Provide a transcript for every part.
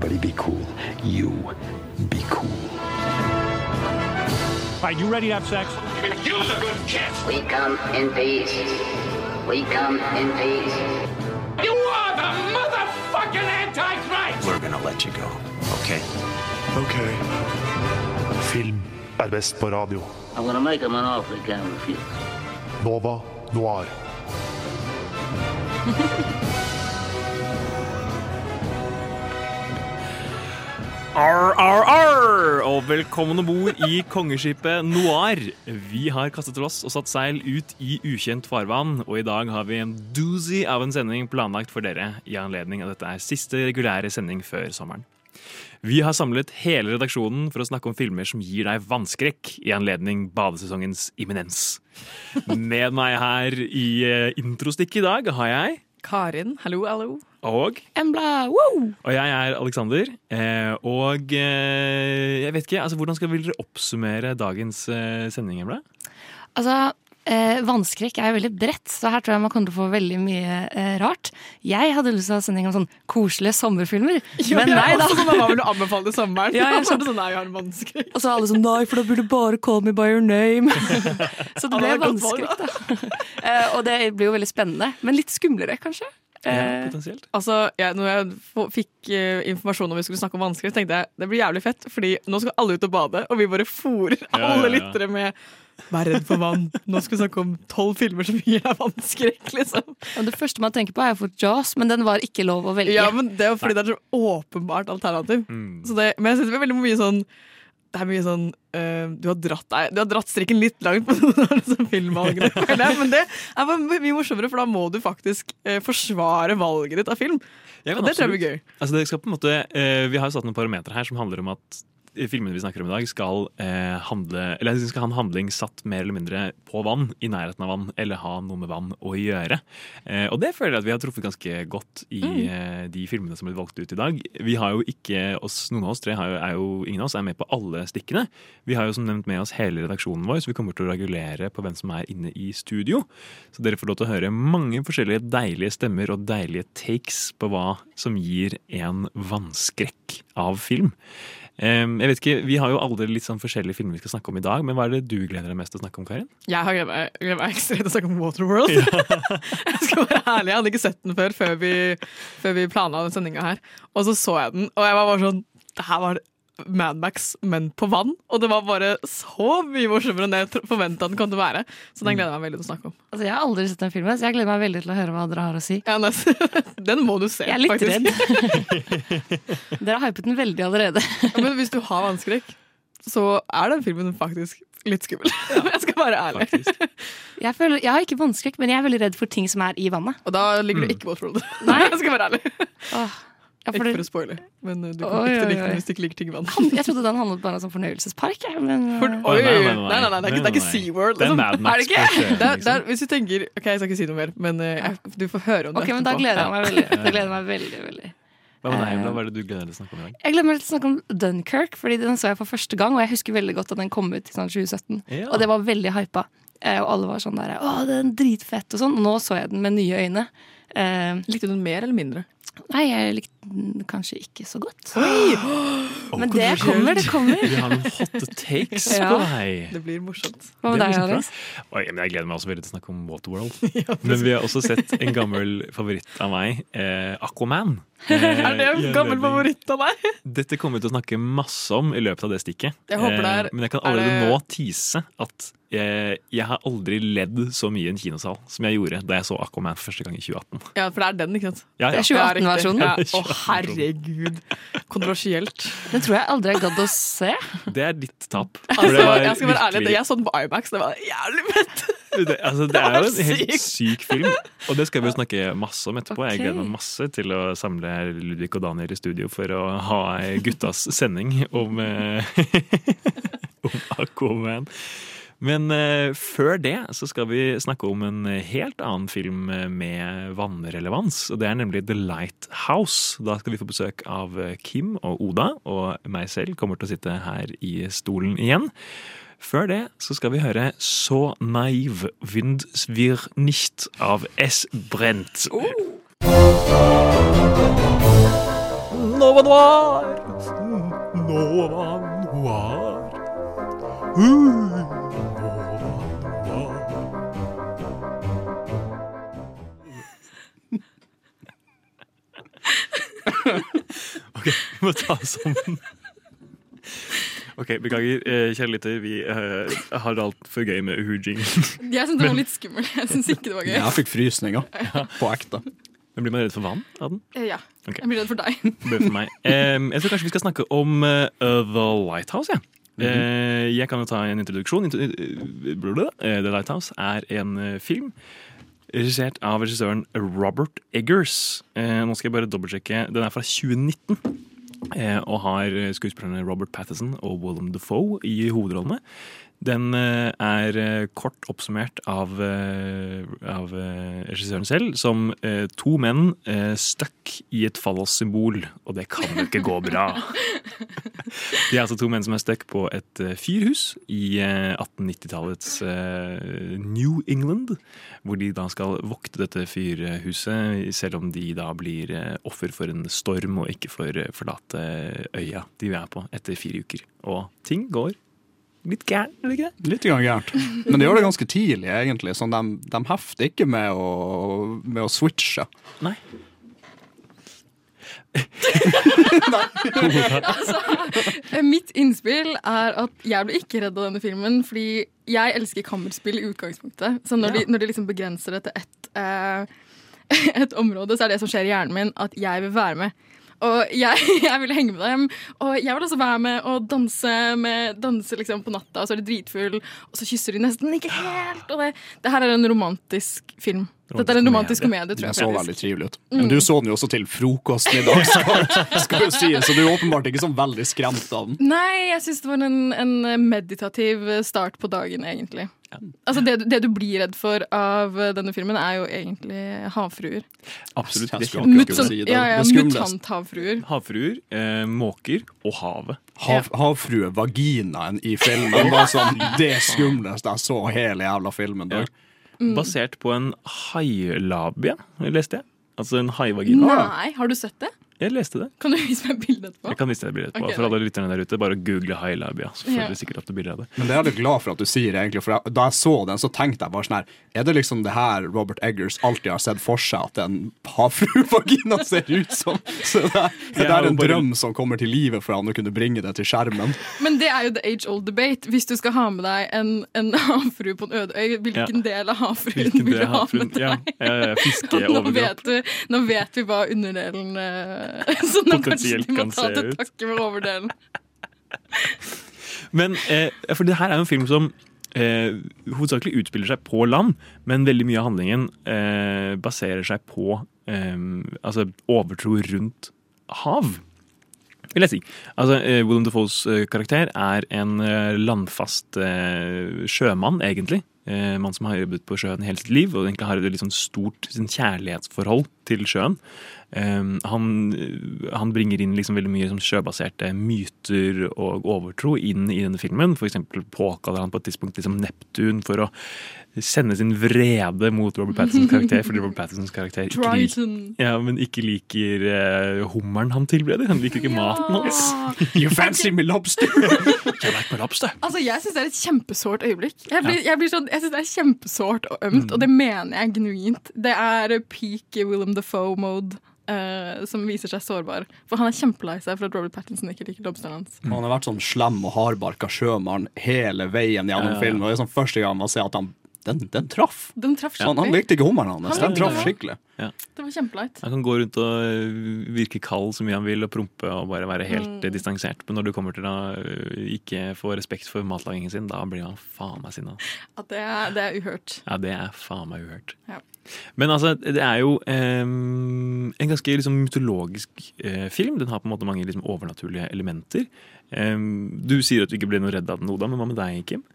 Everybody be cool. You be cool. All right, you ready to have sex? Use a good kiss. We come in peace. We come in peace. You are the motherfucking Antichrist! We're gonna let you go, okay? Ok. Film er best på radio. I'm gonna make him an offer he can't refuse. Nova Noir. Arr! Og velkommen om bord i kongeskipet Noir. Vi har kastet loss og satt seil ut i ukjent farvann, og i dag har vi en doozy av en sending planlagt for dere i anledning av dette er siste regulære sending før sommeren. Vi har samlet hele redaksjonen for å snakke om filmer som gir deg vannskrekk i anledning badesesongens imminens. Med meg her i eh, introstikket i dag har jeg Karin, hallo, hallo. og Embla, wow! Og jeg er Alexander. Eh, og eh, jeg vet ikke, altså hvordan skal vil dere oppsummere dagens eh, sending? Embla? Altså, eh, vannskrekk er jo veldig bredt, så her tror jeg man kommer til å få veldig mye eh, rart. Jeg hadde lyst til å ha sending om sånn koselige sommerfilmer, men nei da. Hva vil du anbefale sommeren? Ja, jeg skjønte sånn, nei, jeg har en vannskrekk. Og så alle sånn nei, for da burde du bare call me by your name. så det ble vannskrekk, da. Eh, og det blir jo veldig spennende, men litt skumlere, kanskje. Ja, Eh. Altså, jeg, når jeg fikk eh, informasjon om vi skulle snakke om vannskrekk, tenkte jeg det blir jævlig fett, fordi nå skal alle ut og bade, og vi bare fòrer Ja, ja, alle ja. lyttere med Vær redd for vann. Nå skal vi snakke om tolv filmer som gir deg vannskrekk, liksom. og det første man tenker på, er jo fått Jaws, men den var ikke lov å velge. Ja, men Det er jo fordi det er så åpenbart alternativ. Mm. Så det, men jeg synes det er veldig mye sånn det er mye sånn uh, du, har dratt, du har dratt strikken litt langt på noen disse filmvalgene. Men det er mye morsommere, for da må du faktisk uh, forsvare valget ditt av film. Ja, Og det tror jeg blir gøy. Altså, måte, uh, vi har jo satt noen parametere her som handler om at filmene vi snakker om i dag, skal, eh, handle, eller skal ha en handling satt mer eller mindre på vann, i nærheten av vann, eller ha noe med vann å gjøre. Eh, og det føler jeg at vi har truffet ganske godt i eh, de filmene som ble valgt ut i dag. Vi har jo ikke, oss, Noen av oss tre har jo, er jo ingen av oss er med på alle stikkene. Vi har jo som nevnt med oss hele redaksjonen vår, så vi kommer til å regulere på hvem som er inne i studio. Så dere får lov til å høre mange forskjellige deilige stemmer og deilige takes på hva som gir en vannskrekk av film. Jeg vet ikke, Vi har jo alle litt sånn forskjellige filmer vi skal snakke om i dag, men hva er det du gleder deg mest til å snakke om, Karin? Jeg har gleder meg, ekstremt til å snakke om Waterworld. jeg skal være ærlig, jeg hadde ikke sett den før før vi, før vi planla den sendinga her. Og så så jeg den, og jeg var bare sånn Det her var Madmax, men på vann. Og det var bare så mye morsommere enn jeg forventa den kom til å være. Så den gleder jeg meg veldig til å snakke om. Altså, jeg har aldri sett den filmen, så jeg gleder meg veldig til å høre hva dere har å si. Ja, den må du se, Jeg er litt faktisk. redd. Dere har hypet den veldig allerede. Men hvis du har vannskrekk, så er den filmen faktisk litt skummel. jeg skal være ærlig. Jeg, føler, jeg har ikke vannskrekk, men jeg er veldig redd for ting som er i vannet. Og da ligger du ikke på Waterworld. Nei, jeg skal være ærlig. Åh, ja, for Ikke for å spoile, men uh, du Oi, kommer ikke til å like den hvis du ikke liker ting i vann. jeg trodde den handlet bare om sånn fornøyelsespark. Men, For, øh, oi, Nei, nei, nei, nei, nei, nei, det er ikke, er. SeaWorld. Det er Liksom. Er det ikke? liksom. hvis du tenker Ok, jeg skal ikke si noe mer, men uh, du får høre om det ok, men da gleder jeg meg veldig. Da gleder jeg meg veldig, veldig. Hva med deg, Hva er det du gleder deg til å snakke om i dag? Jeg gleder meg til å snakke om Dunkerque, fordi den så jeg for første gang. Og jeg husker veldig godt at den kom ut i sånn 2017. Ja. Og det var veldig hypa. Eh, Og alle var sånn der Å, den er dritfett og sånn. Og nå så jeg den med nye øyne. Eh, Likte du den mer eller mindre? Nei, jeg likte den kanskje ikke så godt. Men det kommer, det kommer. Vi har noen hot takes Ja. på deg. Det blir morsomt. Hva med deg. Alex? Oi, jeg gleder meg også veldig til å snakke om Waterworld. Men vi har også sett en gammel favoritt av meg, eh, Aquaman. Er det en gammel favoritt av deg? Dette kommer vi til å snakke masse om i løpet av det stikket. Jeg håper det er- Eh, Men jeg kan er allerede det- nå tise at jeg, jeg har aldri ledd så mye i en kinosal som jeg gjorde da jeg så Aquaman for første gang i 2018. Ja, for det er den, ikke sant? Ja, Det ja. er 2018-versjonen. Ja, Det er Å, herregud. Kontroversielt. Den tror jeg aldri jeg gadd å se. Det er ditt tap. For Altså, det var jeg skal være ærlig, jeg så den på IMAX. Det var jævlig fett! det, altså, det er jo en helt syk film, og det skal vi jo snakke masse om etterpå. Jeg gleder meg masse til å samle Ludvig og Daniel i studio for å ha guttas sending om, eh, om Aquaman. Men eh, før det så skal vi snakke om en helt annen film eh, med vannrelevans. og Det er nemlig The Lighthouse. Da skal vi få besøk av eh, Kim og Oda, og meg selv kommer til å sitte her i stolen igjen. Før det så skal vi høre Så naiv vind wir nicht av S. Brent. Nova Noir. Nova Noir. Uh, OK, vi må ta oss sammen. OK, beklager, eh, kjære lytter. Vi uh, har det altfor gøy med Uhu-jinglen. Jeg syntes det var litt skummel. Jeg synes ikke det var gøy. Jeg fikk frysninger. På ekte. Men blir man redd for vann av den? Eh, Ja. Okay. Jeg blir redd for deg. Bør for meg. Um, jeg tror kanskje vi skal snakke om uh, The Lighthouse. Ja. Eh, jeg kan jo ta en introduksjon. Intro- blablabla. Eh, The Lighthouse er en film regissert av regissøren Robert Eggers. Eh, nå skal jeg bare dobbeltsjekke. Den er fra 2019. eh, Og har skuespillerne Robert Patterson og Willem Dafoe i hovedrollene. Den eh, er eh, kort oppsummert av, eh, av regissøren selv som to menn stuck i et fallossymbol, og det kan jo ikke gå bra. De er altså to menn som er stuck på et fyrhus i eh, 1890-tallets eh, New England, hvor de da skal vokte dette fyrhuset, selv om de da blir offer for en storm og ikke får forlate øya de er på etter fire uker. Og ting går litt gærent, er det ikke det? Litt gærent. Men de gjør det ganske tidlig, egentlig. Sånn, de, de hefter ikke med å, med å switche. Nei. altså, Mitt innspill er at jeg ble ikke redd av denne filmen, fordi jeg elsker kammerspill i utgangspunktet. Så når, de, når de liksom begrenser det til ett eh, et område, så er det som skjer i hjernen min, at jeg vil være med. Og jeg, jeg vil henge med dem, og jeg vil også være med og danse, med, danse liksom på natta, og så er de dritfull, og så kysser de nesten ikke helt. Og det, det her er en romantisk film. Dette er en romantisk komedie, tror Den jeg. så veldig trivelig ut. Men du så den jo også til frokosten i dag, skal, skal jo si, så du er åpenbart ikke sånn veldig skremt av den. Nei, jeg syns det var en, en meditativ start på dagen, egentlig. Altså det, du- det du blir redd for av denne filmen, er jo egentlig havfruer. Absolutt. Det Mut, si det. ja, ja, Det. Mutant-havfruer. Havfruer, eh, måker og havet. Hav, havfruevaginaen i filmen var sånn det skumleste jeg så hele jævla filmen. Ja. Da. Basert på en hailabia, leste jeg. Altså en haivagina. Nei, har du sett det? Jeg leste det. Kan du vise meg bildet etterpå? Jeg kan vise deg bildet etterpå. Okay, For alle lytterne der ute, bare google hailabia. Så får Ja. dere sikkert opp det bildet av det. Men det er jeg litt glad for at du sier, egentlig. For jeg, da jeg så den, så tenkte jeg bare sånn her Er det liksom det her Robert Eggers alltid har sett for seg at en havfruevagina ser ut som? Så det er, det er en bare- drøm som kommer til live for han å kunne bringe det til skjermen. Men det er jo the age old debate. Hvis du skal ha med deg en, en havfrue på en øde øy, hvilken del av havfruen vil du ha med deg? ja, fiske Og nå, vet nå vet vi hva underdelen eh, Så nå kanskje de må ta til takke med overdelen. Men eh, for det her er jo en film som eh, hovedsakelig utspiller seg på land, men veldig mye av handlingen eh, baserer seg på eh, altså overtro rundt hav. Vil jeg si. Altså, eh, Defoes Dafoes eh, karakter er en landfast sjømann, egentlig. Eh, mann som har jobbet på sjøen hele sitt liv og egentlig har et sånn stort kjærlighetsforhold til sjøen. Eh, han, han bringer inn liksom veldig mye som sjøbaserte myter og overtro inn i denne filmen. Eksempel påkaller han på et tidspunkt liksom Neptun for å sende sin vrede mot Robert Pattinsons karakter, fordi Robert Pattinsons karakter ikke liker, ja, men ikke liker uh, hummeren han tilbereder. Han liker ikke maten hans. You fancy me lobster? Jeg like på lobster. Altså, Jeg syns det er et kjempesårt øyeblikk. Jeg, blir, jeg, blir sånn, jeg synes det er kjempesårt og ømt, og det mener jeg genuint. Det er peak Willem Defoe-mode. Uh, som viser seg sårbar. For han er kjempelei seg for at Robert Pattinson ikke liker lobsteren hans. Han har vært sånn slem og hardbarka sjømann hele veien gjennom Ja. filmen. Og det er sånn første gang man ser at han den, den traff. Den traff Han, han virkte likte ikke hummeren hans. Den traff skikkelig. skikkelig. Det var kjempeleit. Han kan gå rundt og øh, virke kald så mye han vil og prompe og bare være helt mm. distansert. Men når du kommer til å øh, ikke få respekt for matlagingen sin, da blir han faen meg sinna. At det er, det er uhørt. Ja, det er faen meg uhørt. Ja. Men altså, det er jo eh, en ganske liksom, mytologisk eh, film. Den har på en måte mange liksom, overnaturlige elementer. Eh, du sier at du ikke ble noe redd av den, Oda, men hva med deg, Kim?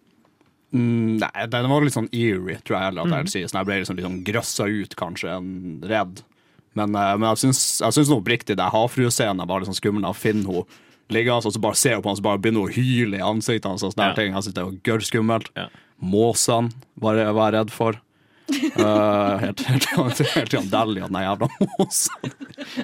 Mm, nei, den var litt sånn eerie, tror jeg heller at jeg vil si. Sånn, jeg ble liksom, litt sånn grøssa ut, kanskje, enn redd. Men, eh, men jeg syns, oppriktig det havfruescenen var litt sånn skummel. å finner henne liggende, og så bare ser hun på han, så bare begynner hun å hyle i ansiktet hans. sånne Ja. ting. Jeg synes det var gørr skummelt. Ja. Måsene var jeg var redd for. Uh, helt helt til helt han Dahlia, den jævla måsen,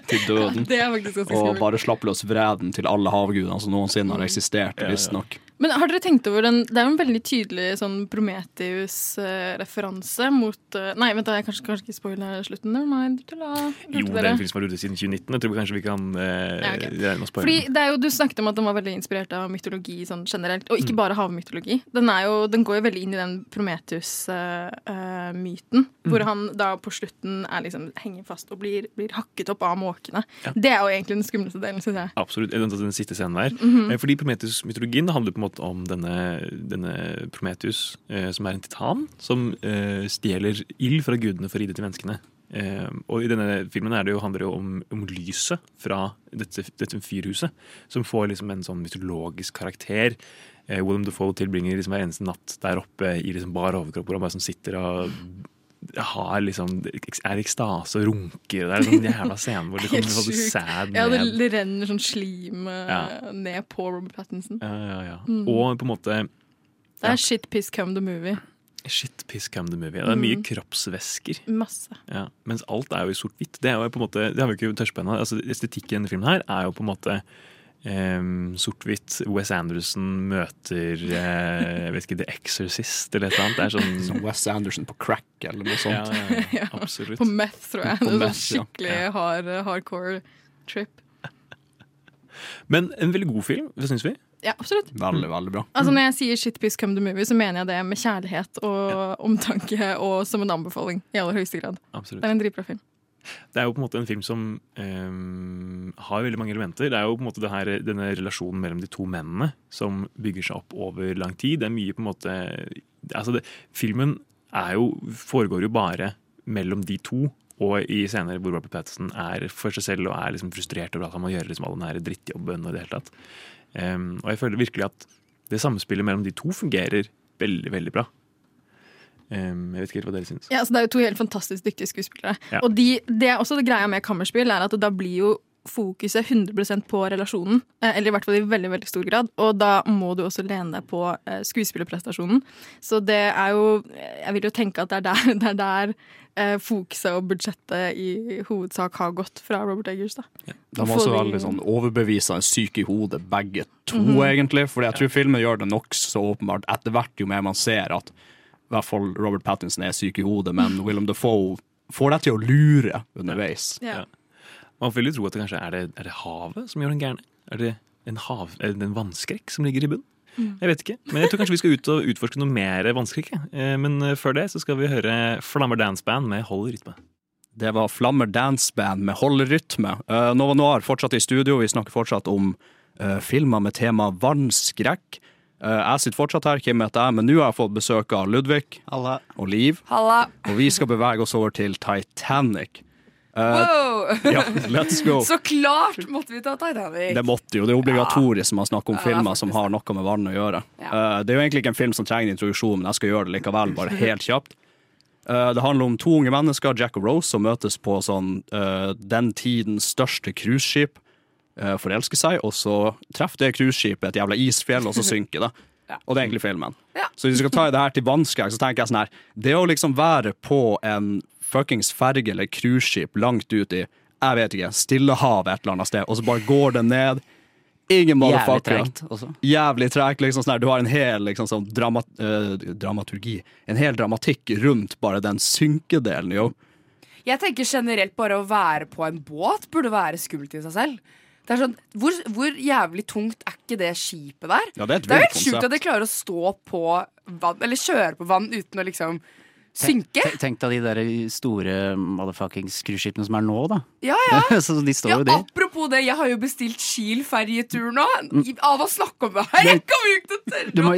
til døden. Ganske Og bare slapp løs vreden til alle havgudene som noensinne har eksistert, Ja, ja. Men har dere tenkt over den Det er jo en veldig tydelig sånn Prometheus-referanse mot eh, Nei, vent, da, jeg kanskje, kanskje ikke spoiler slutten. Never mind. Tulla. Jo, Lurte det er en film som har vært ute siden 2019. Jeg tror kanskje vi kan eh, Ja, okay. regne med å Fordi det er jo, Du snakket om at den var veldig inspirert av mytologi sånn generelt, og Mm. ikke bare havmytologi. Den, er jo, den går jo veldig inn i den Prometheus-myten, Mm. hvor han da på slutten er liksom, henger fast og blir, blir hakket opp av måkene. Det er jo egentlig den skumleste delen, syns jeg. Absolutt. Den, den siste scenen der. Mm -hmm. Fordi Prometheus-mytologien handler på en måte om denne, denne Prometheus, eh, som er en titan, som eh, stjeler ild fra gudene for å gi det til menneskene. Eh, og i denne filmen det jo, handler det jo om, om lyset fra dette, dette fyrhuset, som får liksom en sånn mytologisk karakter. Eh, William Defoe tilbringer liksom hver eneste natt der oppe i liksom bar overkropp, hvor han bare sånn sitter og har liksom, er i ekstase og runker. Det er sånn jævla scene hvor det kommer sånn sæd ned. Ja, det, det renner sånn slim eh, Ja. ned på Robert Pattinson. Ja, ja, ja. Mm. Og på en måte Det er shit piss come the movie. Shit, piss come the movie. Det er mye Mm. kroppsvæsker. Masse. Ja. Mens alt er jo i sort-hvitt. Det er jo på en måte, det har vi ikke touchet på ennå. Altså, estetikken i denne filmen her er jo på en måte em, sort-hvitt. Wes Anderson møter uh, jeg vet ikke, The Exorcist eller et eller annet. Det er sånn Som Wes Anderson på crack eller noe sånt. ja, ja, absolutt. På meth, tror jeg. Er meth, sånn ja. skikkelig hard, hardcore trip. Men en veldig god film, hva syns vi? Ja, absolutt. Veldig, veldig bra. Altså Når jeg sier shit piss come the movie, så mener jeg det med kjærlighet og omtanke og som en anbefaling. I aller høyeste grad. Absolutt. Det er en dritbra film. Det er jo på en måte en film som um, har veldig mange elementer. Det er jo på en måte her, denne relasjonen mellom de to mennene som bygger seg opp over lang tid. Det er mye på en måte altså det, Filmen jo, foregår jo bare mellom de to. Og i scener hvor Robert Patterson er for seg selv og er liksom frustrert over at han må gjøre liksom all den her drittjobben. Og det hele tatt. Um, og jeg føler virkelig at det samspillet mellom de to fungerer veldig, veldig bra. Em, jeg vet ikke helt hva dere syns. Ja, altså Det er jo to helt fantastisk dyktige skuespillere. Ja. Og de, det er også det greia med kammerspill, er at da blir jo fokuset 100 på relasjonen. eh, Eller i hvert fall i veldig veldig stor grad. Og da må du også lene deg på eh, skuespillerprestasjonen. Så det er jo Jeg vil jo tenke at det er der, det er der eh, fokuset og budsjettet i hovedsak har gått fra Robert Eggers. da. De var også veldig sånn overbevisende syke i hodet, begge to, Mhm. egentlig. Fordi jeg tror filmen gjør det nokså åpenbart etter hvert, jo mer man ser at i hvert fall Robert Pattinson er syk i hodet, men Willem Dafoe får deg til å lure underveis. Ja. Man vil jo tro at det kanskje er det, er det havet som gjør den gærne. Er det en, hav, er det en vannskrekk som ligger i bunn? Jeg vet ikke. Men jeg tror kanskje vi skal ut og utforske noe mer vannskrekk. Eh, Men eh, før det så skal vi høre Flammer Dance Band med Hold rytme. Det var Flammer Dance Band med Holderytme. Uh, Nova Noir fortsatt i studio. Vi snakker fortsatt om eh, filmer med tema vannskrekk. Eh, jeg sitter fortsatt her, Kim heter jeg, men nå har jeg fått besøk av Ludvig og Liv. Halla. Og vi skal bevege oss over til Titanic. Eh, Wow! ja, let's go. Så klart måtte vi ta Titanic. Det måtte jo, det er obligatorisk når man snakker om Ja, er filmer som har noe med vann å gjøre. Ja. det er jo egentlig ikke en film som trenger introduksjon, men jeg skal gjøre det likevel, bare helt kjapt. Eh, det handler om to unge mennesker, Jack og Rose, som møtes på sånn eh, den tidens største cruiseskip. Uh, forelsker seg, og så treffer det cruiseskipet et jævla isfjell, og så synker det. Og det er egentlig filmen. Så hvis vi skal ta det her til vannskrekk, så tenker jeg sånn her Det å liksom være på en fuckings ferge eller cruiseskip langt ut i jeg vet ikke, Stillehavet et eller annet sted, og så bare går det ned. Ingen motherfuckere. Jævlig tregt. Liksom, sånn her. Du har en hel liksom, sånn drama, øh, dramaturgi. En hel dramatikk rundt bare den synkedelen, jo. Jeg tenker generelt bare å være på en båt burde være skummelt i seg selv. Det er sånn, hvor, hvor jævlig tungt er ikke det skipet der? Ja, det er et det er helt sjukt at det klarer å stå på vann, eller kjøre på vann uten å liksom synke. Tenk- Tenk deg de der store motherfuckings cruiseskipene som er nå, da. Ja, ja. så de står Ja, apropos det, jeg har jo bestilt Kiel-ferjetur nå. Av å snakke om det her. Jeg kommer jo ikke til å Du må,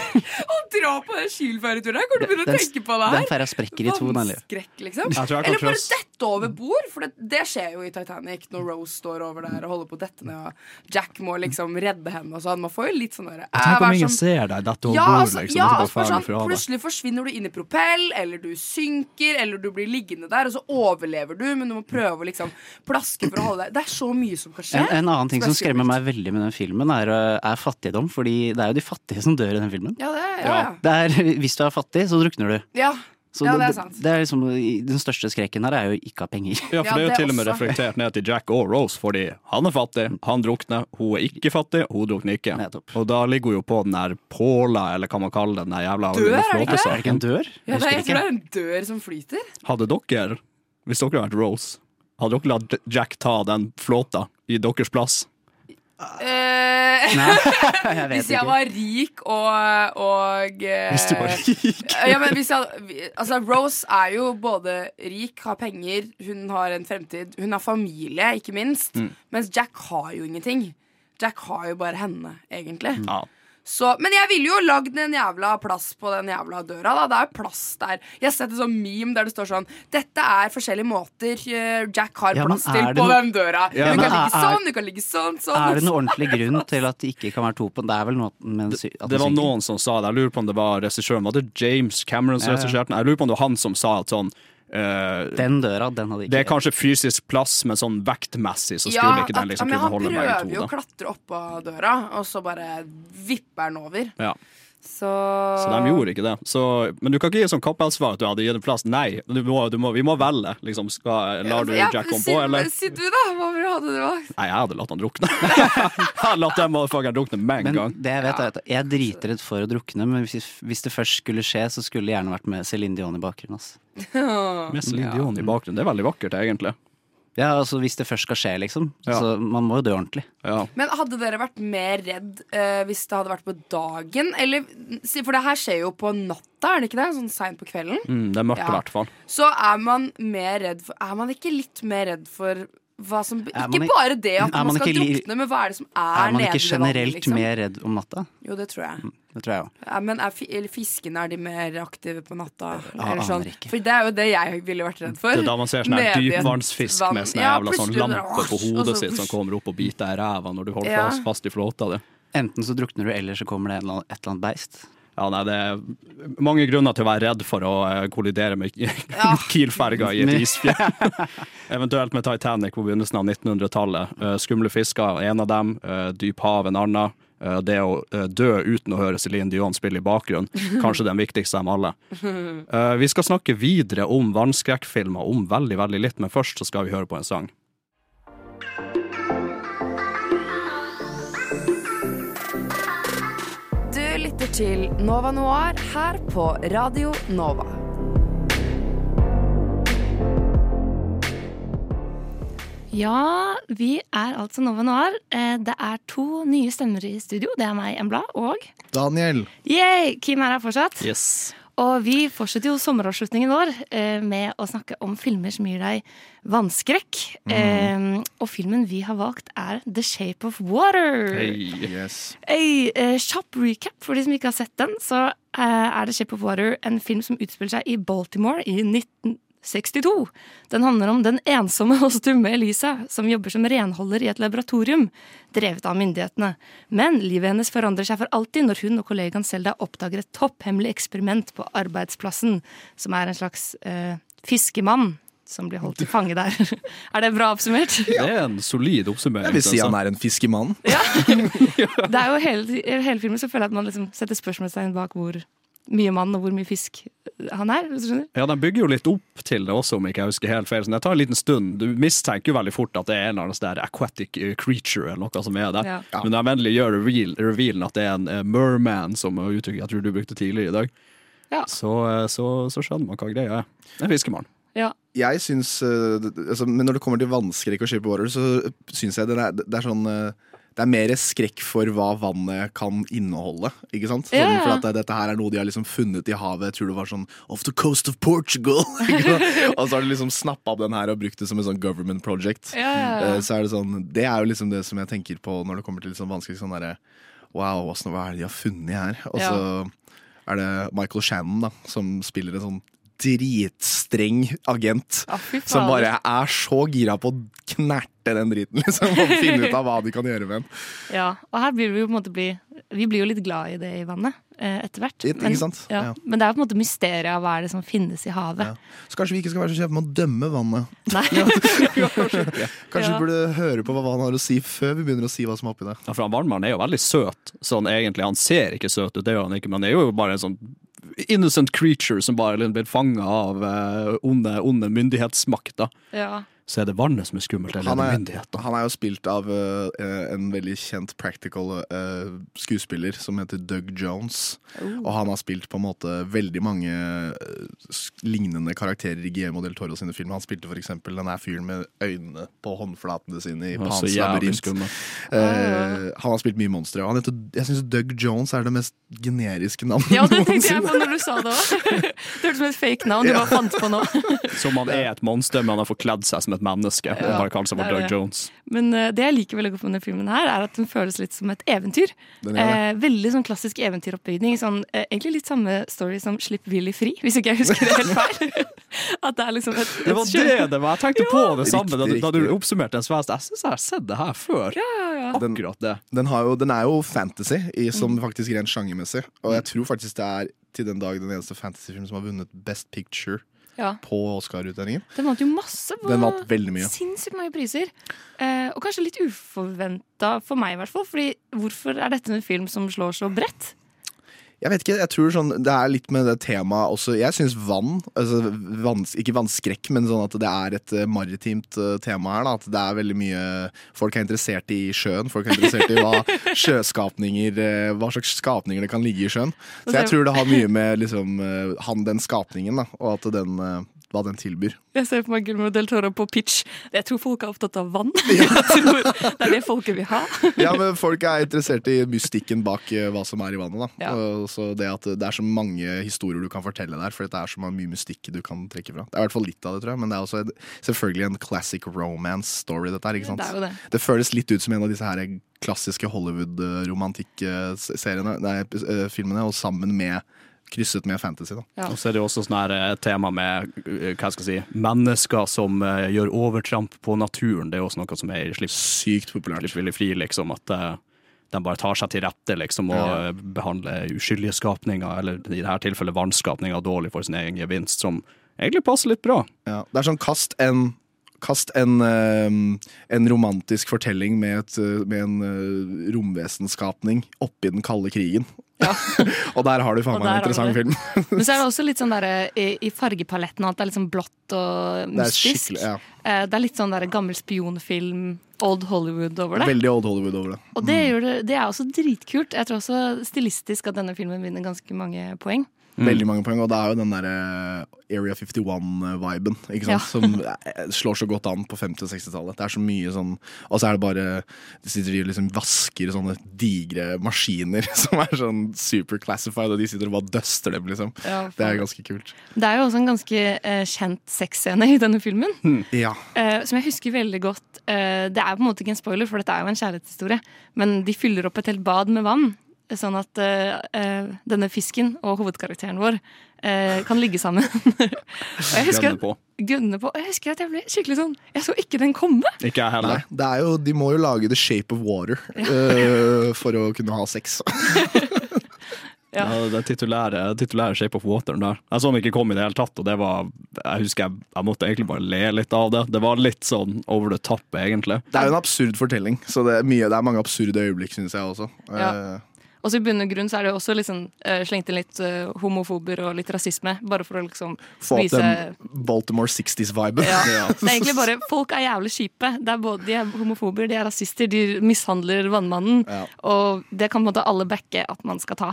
å dra på den Kiel-ferjeturen. Jeg kommer til å begynne å tenke på det her. den ferja sprekker i to, nemlig. Vannskrekk, liksom. Jeg jeg Eller bare dette over bord, for det, det skjer jo i Titanic når Rose står over der og holder på å dette ned, og Jack må liksom redde henne og sånn. Man får jo litt sånn derre Tenk om ingen ser deg dette over bord, altså, liksom. ja, altså, ja, sånn, plutselig forsvinner du inn i propell, eller du synker, eller du blir liggende der, og så overlever du, men du må prøve å liksom plaske for å holde deg Det er så mye som kan skje. en, en annen ting er som skremmer meg veldig med den filmen, er, øh, er fattigdom. Fordi det er jo de fattige som dør i den filmen. Ja, det, ja, ja. Det er, hvis du er fattig, så drukner du. ja. Så Ja, det er sant. det er liksom, den største skrekken her er jo ikke ha penger. Ja, for det er jo det til og med også. reflektert ned til Jack og Rose, fordi han er fattig, han drukner, hun er ikke fattig, hun drukner ikke. Nettopp. Og da ligger hun jo på den der påla, eller hva man kaller den der jævla Dør, er det ikke? Er det en dør? Ja, det er, jeg tror det er en dør som flyter. Hadde dere, hvis dere hadde vært Rose, hadde dere latt Jack ta den flåta i deres plass? Eh, Jeg hvis jeg ikke. var rik og, og eh, Hvis du var rik? ja, men hvis jeg, altså Rose er jo både rik, har penger, hun har en fremtid. Hun har familie, ikke minst. Mm. Mens Jack har jo ingenting. Jack har jo bare henne, egentlig. Ja. Så, men jeg ville jo lagd en jævla plass på den jævla døra. Da. Det er jo plass der. Jeg har sett en sånn meme der det står sånn Dette er forskjellige måter eh, Jack har Ja, plass til på den døra. Ja, du kan ligge er- sånn, du kan ligge sånn, sånn. Er det noen ordentlig grunn til at det ikke kan være to på den? Det er vel noe med sy- at Det var noen som sa det. Jeg lurer på om det var regissøren. Var det James Cameron som Ja, ja. regisserte den? Jeg lurer på om det var han som sa at sånn eh, Den døra, den hadde ikke Det er kanskje fysisk plass, men sånn vektmessig så Ja, ikke den at- liksom men kunne han prøver jo å klatre oppå døra, og så bare vipper den over. Ja. Så, Så de gjorde ikke det. Så, men du kan ikke gi sånn cop-out-svar at du hadde gitt en plass. Nei, du må, du må, vi må velge. Liksom, skal, lar du Ja, Jack komme på, eller? Si du, da. Hva hadde du valgt? Nei, jeg hadde latt han drukne. jeg hadde latt den motherfuckeren drukne med en Men gang. det jeg vet er at jeg er dritredd for å drukne, men hvis, hvis det først skulle skje, så skulle det gjerne vært med Céline Dion i bakgrunnen. Altså. Med Céline Dion i bakgrunnen. Det er veldig vakkert, egentlig. Ja, altså Hvis det først skal skje, liksom. Ja. Så man må jo dø ordentlig. Ja. Men hadde dere vært mer redd eh, hvis det hadde vært på dagen? Eller, for det her skjer jo på natta, er det ikke det? Sånn seint på kvelden. Mm, det er mørkt Ja. i hvert fall. Så er man mer redd for Er man ikke litt mer redd for hva som man Ikke ikke- bare det at er man, man skal ikke drukne, men hva er det som er, nede Er man ikke generelt liksom? mer redd om natta? Jo, det tror jeg. Det tror jeg òg. Ja, men er, fiskene er de mer aktive på natta? Ja, Eller sånn? For det er jo det jeg ville vært redd for. Det er da man ser sånn dypvannsfisk vann. med sånn Ja, jævla sånn lampe på hodet så- sitt som kommer opp og biter deg i ræva når du holder Ja. fast, fast i flåta di. Enten så drukner du, eller så kommer det et eller annet beist. Ja, nei, det er mange grunner til å være redd for å eh, kollidere med Kiel-ferga i et isfjell. Eventuelt med Titanic på begynnelsen av 1900-tallet. Eh, Skumle fisker, en av dem. eh, Dyp hav, en annen. Eh, Det å eh, dø uten å høre Céline Dion spille i bakgrunnen, kanskje den viktigste av dem alle. Eh, Vi skal snakke videre om vannskrekkfilmer om veldig, veldig litt, men først så skal vi høre på en sang. Du lytter til Nova Noir her på Radio Nova. Ja, vi er altså Nova Noir. Eh, Det er to nye stemmer i studio. Det er meg, Embla, og Daniel. Yay! Kim er her fortsatt. Yes. Og vi fortsetter jo sommeravslutningen vår eh, med å snakke om filmer som gir deg vannskrekk. Mm. og filmen vi har valgt, er The Shape of Water. Hey, Yes. Eh, kjapp recap for de som ikke har sett den. Så eh, er The Shape of Water en film som utspiller seg i Baltimore i 1962. Den handler om den ensomme og stumme Elisa, som jobber som renholder i et laboratorium, drevet av myndighetene. Men livet hennes forandrer seg for alltid når hun og kollegaen Selda oppdager et topphemmelig eksperiment på arbeidsplassen, som er en slags øh, fiskemann. Som blir holdt til fange der. er det bra oppsummert? Ja. Det er en solid oppsummering. Jeg vil si synes han er en fiskemann. Ja. Det er jo hele, hele filmen så føler jeg at man liksom setter spørsmålstegn bak hvor mye mann og hvor mye fisk han er. Ja, De bygger jo litt opp til det også, om ikke jeg husker helt feil. Så det tar en liten stund. Du mistenker jo veldig fort at det er en eller annen sånn der aquatic eh, creature eller noe som er der. Ja. Men de endelig gjør reveal, revealen at det er en eh, merman, som er jeg tror du brukte tidligere i dag, Ja. så, eh, så, så skjønner man hva greia er. En fiskemann. Ja. Jeg syns eh, altså, Men når det kommer til vannskrekk og of så syns jeg det er, det er sånn eh, det er mer skrekk for hva vannet kan inneholde. Ikke sant? Sånn, ja. For at det, dette her er noe de har liksom funnet i havet. Jeg tror det var sånn Off the coast of Portugal. ikke sant? og så har de liksom snappa opp den her og brukt det som en sånn government project. Eh, Så er Det sånn Det er jo liksom det som jeg tenker på når det kommer til liksom vanskelig sånn derre Wow, hva er det de har funnet her? Og så er det Michael Shannon da som spiller en sånn dritstreng agent. ah, Som bare er så gira på å knerte den driten, liksom. Og finne ut av hva de kan gjøre med den. Ja, og her blir vi jo på en måte bli Vi blir jo litt glad i det i vannet eh, etter hvert. Men. Ja, Ja. Men det er jo på en måte mysteriet av hva er det som finnes i havet. Ja. Så kanskje vi ikke skal være så kjeppe med å dømme vannet. Nei. Kanskje vi burde høre på hva vannet har å si før vi begynner å si hva som er oppi det. Ja, for han Vannmannen er jo veldig søt. Sånn egentlig, Han ser ikke søt ut, det gjør han ikke, men han er jo bare en sånn innocent creature som bare liksom blir fanga av eh, onde, onde myndighetsmakter. Ja. Så er det vannet som er skummelt, eller Han er myndighetene? han er jo spilt av uh, en veldig kjent practical uh, skuespiller som heter Doug Jones. Oh. Og han har spilt på en måte veldig mange uh, lignende karakterer i Guillermo del Toro sine filmer. Han spilte eksempel den her fyren med øynene på håndflatene sine i Pans labyrint. Eh, han har spilt mye monstre. og Han heter, jeg syns Doug Jones er det mest generiske navnet Ja, det tenkte jeg på når du sa det òg. Det hørtes ut som et fake navn du Ja. bare fant på nå. Som han er et monster, men han har forkledd seg som et menneske. Ja, seg for er Doug det. Jones. Men uh, det jeg liker veldig godt med denne filmen, her er at den føles litt som et eventyr. Den Eh, veldig sånn klassisk eventyroppbygning. Sånn, eh, egentlig litt samme story som Slipp Willy fri, hvis ikke jeg husker det helt feil. At det er liksom et, Det var et det det var! Jeg tenkte på det samme da, Riktig, da du oppsummerte den. Så jeg sånn, syns jeg har sett det her før. Ja, ja, ja. Akkurat det. Den, har jo, den er jo fantasy, i, som Mm. faktisk rent sjangermessig. Og jeg tror faktisk det er til den dag den eneste fantasyfilmen som har vunnet Best Picture Ja. på Oscar-utdelingen. Den vant jo masse på Den vant veldig mye. sinnssykt mange priser. Eh, og kanskje litt uforventa for meg, i hvert fall. Fordi hvorfor er dette en film som slår så bredt? Jeg vet ikke, jeg tror sånn, Det er litt med det temaet også. Jeg syns vann, altså vanns, ikke vannskrekk, men sånn at det er et eh, maritimt eh, tema her. Da, at det er veldig mye Folk er interessert i sjøen. Folk er interessert i hva sjøskapninger eh, Hva slags skapninger det kan ligge i sjøen. Så jeg tror det har mye med liksom, han, den skapningen, da, og at den, hva den tilbyr. Jeg ser på meg Guillermo del Toro på pitch. Jeg tror folk er opptatt av vann. Ja. det er det folket vil ha. Ja, men Folk er interessert i mystikken bak eh, hva som er i vannet. da Ja. Så Det at det er så mange historier du kan fortelle der, for det er så mye mystikk du kan trekke fra. Det er i hvert fall litt av det, tror jeg, men det er også en, selvfølgelig en classic romance story. dette her, ikke sant? Det er det. Det føles litt ut som en av disse her klassiske Hollywood-romantikk-seriene, nei, eh, filmene, og sammen med krysset med fantasy. da Ja. Og så er det jo også sånn her eh, tema med eh, hva skal jeg si, mennesker som uh, gjør overtramp på naturen. Det er jo også noe som er i Slipp, Sykt populært. Slipp Fri, liksom. At uh, de bare tar seg til rette liksom, og Ja. eh, behandler uskyldige skapninger, eller i dette tilfellet vannskapninger, dårlig for sin egen gevinst, som egentlig passer litt bra. Ja, det er sånn kast en Kast en, eh, en romantisk fortelling med, et, med en uh, romvesenskapning oppi den kalde krigen. og der har du faen meg en interessant film. Men så er det også litt sånn der, i, i fargepaletten at det er litt sånn blått og Det er mystisk. ja. Eh, Det er litt sånn der gammel spionfilm, Old Hollywood over det. Veldig old Hollywood over det. Og det, gjør det, det er også dritkult. Jeg tror også stilistisk at denne filmen vinner ganske mange poeng. Veldig mange poeng, og det er jo den derre Area 51-viben? Ja. som eh, slår så godt an på 50- og 60-tallet. Det er så mye sånn Og så er det bare De sitter og liksom vasker sånne digre maskiner som er sånn super classified, og de sitter og bare duster dem, liksom. Ja, Det er ganske kult. Det er jo også en ganske uh, kjent sexscene i denne filmen. Ja. uh, som jeg husker veldig godt. Uh, det er på en måte ikke en spoiler, for dette er jo en kjærlighetshistorie. Men de fyller opp et helt bad med vann. Sånn at eh, eh, denne fisken og hovedkarakteren vår uh, kan ligge sammen. og jeg husker på. på. Og jeg husker at jeg ble skikkelig sånn Jeg så ikke den komme! Ikke jeg Nei, heller. det er jo, de må jo lage The Shape of Water uh, for å kunne ha sex. Ja. Ja, det titulære, titulære Shape of Water der. Jeg så den ikke komme i det hele tatt, og det var Jeg husker jeg, jeg måtte egentlig bare le litt av det. Det var litt sånn over the top, egentlig. Det er jo en absurd fortelling, så det er, mye, det er mange absurde øyeblikk, syns jeg også. Ja. Og så i bunn og grunn så er det jo også liksom, uh, slengt inn litt uh, homofober og litt rasisme. Bare for å liksom Få vise den Baltimore 60s-viben. Ja. Det er egentlig bare Folk er jævlig kjipe. Det er både, de er homofober, de er rasister, de mishandler vannmannen. Ja. Og det kan på en måte alle backe at man skal ta.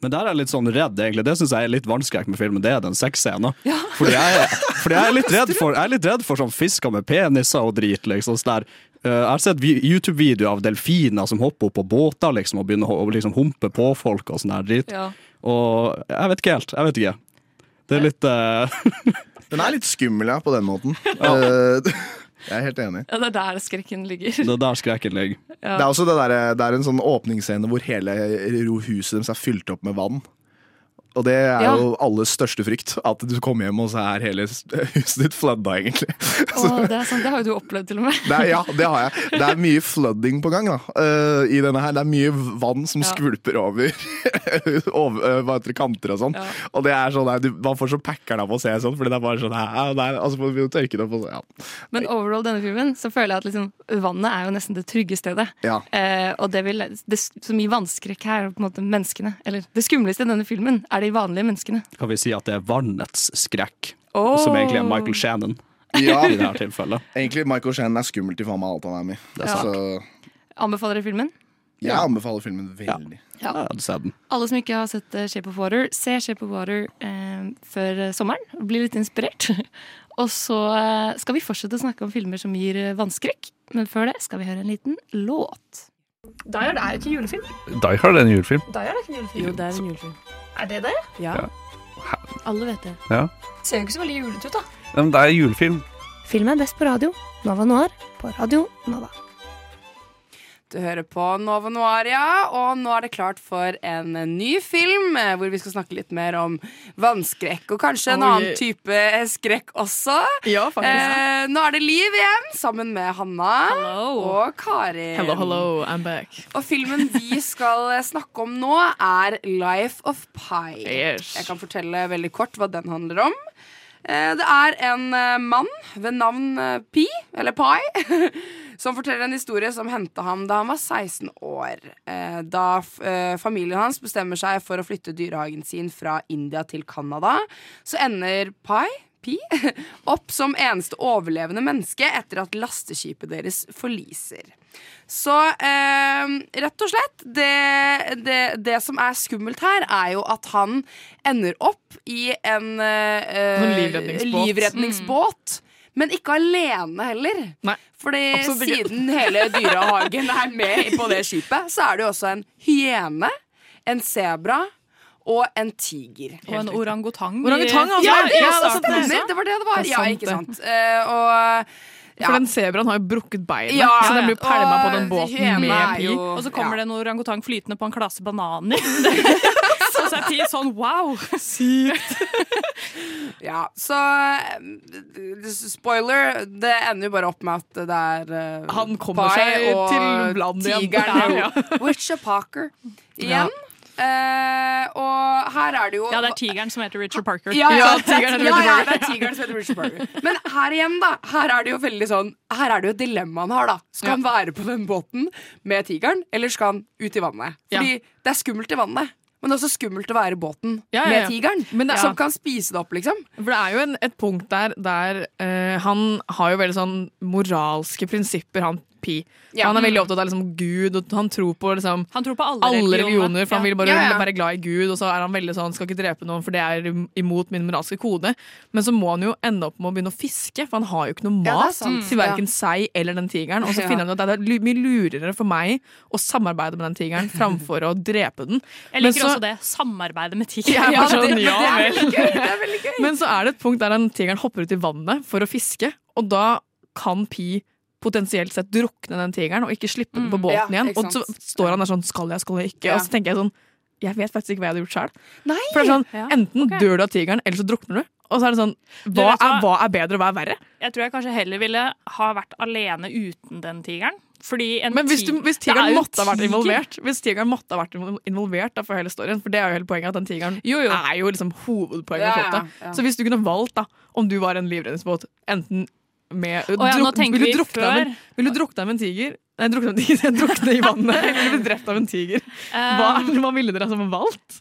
Men der er jeg litt sånn redd, egentlig. Det syns jeg er litt vannskrekk med filmen. Det er den sexscenen. Fordi, jeg, fordi jeg er litt redd for Jeg er litt redd for sånn fisker med peniser og drit. liksom sånn der. Eh, Jeg har sett YouTube-videoer av delfiner som hopper opp på båter liksom, og begynner å liksom humpe på folk og sånn der drit. Ja. Og jeg vet ikke helt. Jeg vet ikke. Det er litt uh... Den er litt skummel, ja, på den måten. Eh, jeg er helt enig. Ja, det er der skrekken ligger. Det er der skrekken ligger. Ja. Det er også det, der, det er en sånn åpningsscene hvor hele ro- huset deres er fylt opp med vann. Og det er Ja. jo alles største frykt. At du kommer hjem, og så er hele huset ditt flødda, egentlig. Å, det, er sant, det har jo du opplevd, til og med. Det er, ja, det har jeg. Det er mye flooding på gang da, uh, i denne her. Det er mye vann som Ja. skvulper over, over eh, hva heter det, kanter og sånn. Ja. Og det er sånn, du, man får så packeren av å se sånn, fordi det er bare sånn her, det er, altså, man begynner å tørke det opp. Ja. Men overall denne filmen så føler jeg at liksom, vannet er jo nesten det trygge stedet. Ja. Uh, og det, vil, det som gir vannskrekk her, er på en måte menneskene. Eller det skumleste i denne filmen er er de vanlige menneskene. Kan vi si at det er vannets skrekk, oh. som egentlig er Michael Shannon Ja. i dette tilfellet. Egentlig Michael Shannon er skummelt i faen meg alt han er med i. Er. Så Anbefaler dere filmen? jeg anbefaler filmen veldig. Ja, jeg hadde den. Alle som ikke har sett eh, Shape of Water, se Shape of Water eh, før eh, sommeren. Bli litt inspirert. Og så eh, skal vi fortsette å snakke om filmer som gir vannskrekk. Men før det skal vi høre en liten låt. Die Hard er ikke julefilm. Die Hard er en julefilm. Die Hard er ikke en julefilm. Jo, det er en julefilm. Er det det? Ja. Alle vet det. Ja. Ser jo ikke så veldig julete ut, da. Men det er julefilm. Film er best på radio. Nova Noir på Radio Nova. Du hører på Novo Noaria, og nå er det klart for en ny film eh, hvor vi skal snakke litt mer om vannskrekk, og kanskje en Oi. annen type skrekk også. Ja, faktisk. Eh, nå er det Liv igjen, sammen med Hanna hello. og Karin. Hello, hello, I'm back. Og filmen vi skal snakke om nå, er Life of Pi. Yes. Jeg kan fortelle veldig kort hva den handler om. Eh, Det er en eh, mann ved navn eh, Pi, eller Pi, som forteller en historie som hendte ham da han var 16 år. Da familien hans bestemmer seg for å flytte dyrehagen sin fra India til Canada, så ender Pi Pi opp som eneste overlevende menneske etter at lasteskipet deres forliser. Så eh, rett og slett det, det, det som er skummelt her, er jo at han ender opp i en eh, livredningsbåt. livredningsbåt, Men ikke alene heller. Fordi absolutt siden hele dyrehagen er med på det skipet, så er det jo også en hyene, en sebra og en tiger. Og en orangutang. Orangutang, altså. Ja, det, Ja, det. Det var det det var. Det Ja, ikke sant. Uh, og For den sebraen har jo brukket beinet, Ja, så den blir pælma på den båten med pi. Og så kommer det en orangutang flytende på en klasse bananer. så så er Pi sånn wow! Sykt. Ja, så eh, Spoiler, det ender jo bare opp med at det er uh, Han kommer seg og til land igjen. Tigeren Ja. Witch of Parker igjen. Eh, og her er det jo Ja, det er tigeren som heter Richard Parker. Ja, ja, det er- ja, ja, det er tigeren som heter Richard Parker. Men her igjen, da. Her er det jo veldig sånn Her er det jo et dilemma han har, da. Skal han være på den båten med tigeren, eller skal han ut i vannet? Fordi det er skummelt i vannet. Men det er også skummelt å være i båten Ja, ja, ja. med tigeren, er- som kan spise det opp, liksom. For det er jo en, et punkt der der uh, han har jo veldig sånn moralske prinsipper, han Pi. Ja. Han er veldig opptatt av liksom Gud, og han tror på liksom Han tror på alle, alle religioner. For for han vil bare Ja, ja. være glad i Gud, og så er han veldig sånn skal ikke drepe noen, for det er imot min moralske kode. Men så må han jo ende opp med å begynne å fiske, for han har jo ikke noe Ja, mat til verken Ja. seg eller den tigeren. Og så Ja. finner han ut at det er mye lurere for meg å samarbeide med den tigeren framfor å drepe den. Jeg Men liker så- også det. Samarbeide med tigeren. Er sånn, det- ja det er gøy, det er veldig gøy. Men så er det et punkt der den tigeren hopper ut i vannet for å fiske, og da kan Pi potensielt sett drukne den tigeren og ikke slippe den på Mm. Ja, båten igjen. Og så står han der sånn Skal jeg, skal jeg ikke? Ja. Og så tenker jeg sånn Jeg vet faktisk ikke hva jeg hadde gjort sjøl. Sånn, Ja, Enten ok. dør du av tigeren, eller så drukner du. Og så er det sånn Hva, hva? er, hva er bedre, og hva er verre? Jeg tror jeg kanskje heller ville ha vært alene uten den tigeren. Men hvis, du, hvis er tigeren jo måtte ha vært involvert Hvis tigeren måtte ha vært involvert da, for hele storyen For det er jo hele poenget at den tigeren er jo liksom hovedpoenget Ja, ja, ja. Så hvis du kunne valgt da om du var en livredningsbåt, enten med oh, ja, vil, du drukne av en, før. vil du drukne av en tiger? Nei, drukne tiger, drukne i vannet Eller bli drept av en tiger hva, Um, hva ville dere som valgt?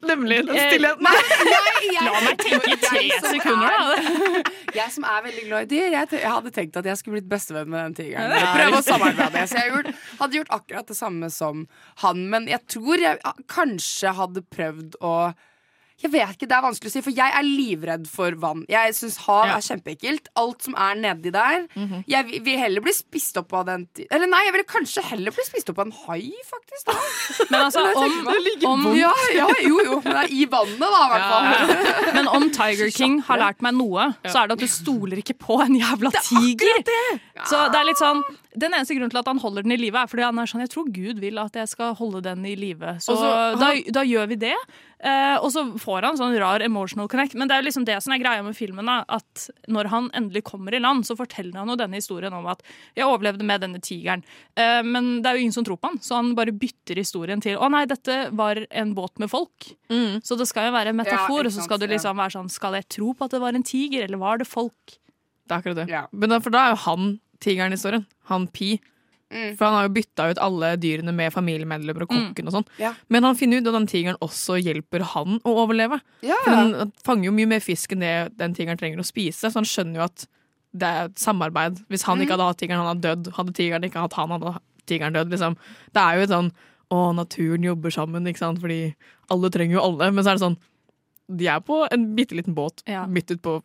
Nemlig den Eh, stillheten Nei, jeg, jeg, La meg tenke i tre sekunder, er- Jeg som er veldig glad i dyr, jeg, jeg hadde tenkt at jeg skulle blitt bestevenn med den tigeren. Prøve å samarbeide. Så jeg gjort, hadde gjort akkurat det samme som han. Men jeg tror jeg kanskje hadde prøvd å jeg vet ikke, Det er vanskelig å si, for jeg er livredd for vann. Jeg syns hav Ja. er kjempeekkelt. Alt som er nedi der. Jeg vil- vil heller bli spist opp av den Eller nei, jeg vil kanskje heller bli spist opp av en hai, faktisk. Da. Men altså, om, det ligger om, ja, ja, jo, jo. Men det er i vannet, da, i hvert fall. men om Tiger King har lært meg noe, så er det at du stoler ikke på en jævla tiger. Det Så det er litt sånn Den eneste grunnen til at han holder den i live, er fordi han er sånn Jeg tror Gud vil at jeg skal holde den i live, så så- da, da gjør vi det. Eh, og så får han sånn rar emotional connect. Men det er jo liksom det som er greia med filmen. Da, at når han endelig kommer i land, så forteller han jo denne historien om at jeg overlevde med denne tigeren. Eh, men det er jo ingen som tror på han, så han bare bytter historien til å nei, dette var en båt med folk. Så det skal jo være en metafor, ja, og så skal du liksom være sånn Skal jeg tro på at det var en tiger, eller var det folk? Det er akkurat det. Men da, for da er jo han tigeren i historien. Han Pi. Mm. For han har jo bytta ut alle dyrene med familiemedlemmer og Mm. kokken og sånn. Ja. Men han finner ut at den tigeren også hjelper han å overleve. Ja, For ja. den fanger jo mye mer fisk enn det den tigeren trenger å spise, så han skjønner jo at det er et samarbeid. Hvis han Mm. ikke hadde hatt tigeren, han hadde dødd. Hadde tigeren ikke hatt han, hadde tigeren dødd. Liksom. Det er jo et sånn å, naturen jobber sammen, ikke sant, fordi alle trenger jo alle. Men så er det sånn, de er på en bitte liten båt midt ut på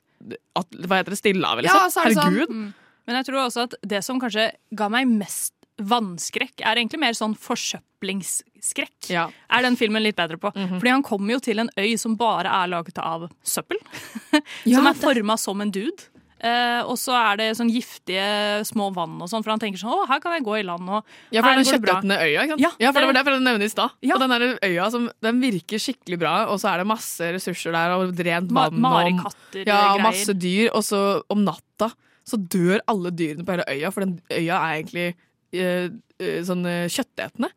at, Hva heter det? Stillehavet, liksom? Ja, sånn. Herregud. Mm. Men jeg tror også at det som kanskje ga meg mest vannskrekk, er egentlig mer sånn forsøplingsskrekk. Er den filmen litt bedre på. Mhm. Fordi han kommer jo til en øy som bare er laget av søppel. Ja, som er det- forma som en dude. Eh, og så er det sånn giftige små vann og sånn, for han tenker sånn Å, her kan jeg gå i land, og Ja, for her den går kjøttetende øya, ikke sant? Ja, Ja, for det var det- jeg nevnte i stad. Og den der øya som, den virker skikkelig bra, og så er det masse ressurser der, og rent Ma- vann marekatter, og ja, og masse dyr. Og så om natta så dør alle dyrene på hele øya, for den øya er egentlig eh, eh, sånn eh, kjøttetende.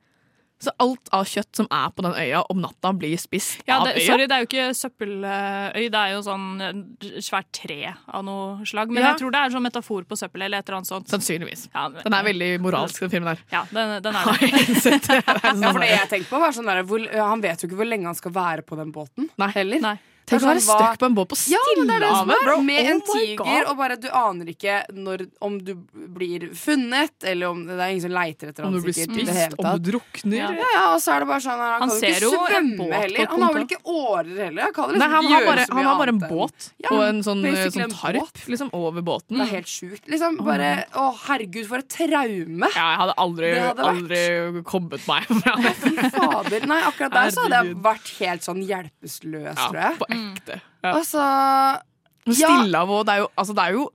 Så alt av kjøtt som er på den øya om natta, blir spist Ja, av det, øya. sorry, det er jo ikke søppeløy, det er jo sånn eh, svært tre av noe slag. Men Ja. jeg tror det er sånn metafor på søppel eller et eller annet sånt. Sannsynligvis. Ja, men- Den er veldig moralsk, den filmen der. Ja, den, den er det. Ja, for det jeg tenkte på var sånn der, hvor, Han vet jo ikke hvor lenge han skal være på den båten. Nei. Heller. Tenk å Det være stuck på en båt på Stillehavet, Ja. Med en Oh tiger, God. og bare du aner ikke når, om du blir funnet, eller om det er ingen som leiter etter Om du blir spist, om du drukner. Ja, ja, og så er det bare sånn Han, Han kan jo ikke en svømme båt heller. Han har vel ikke årer heller? Han liksom Nei, han har bare, han har bare en båt Ja, og en sånn, basically sånn en tarp liksom, over båten. Det er helt sjukt. Liksom bare Å, herregud, for et traume! Ja, jeg hadde aldri, hadde aldri kommet meg fra det. Fader. Nei, akkurat der så hadde jeg vært helt sånn hjelpeløs, Ja, tror jeg. Ekte. Ja. Altså Stillehavet òg, det, er jo- altså, det er jo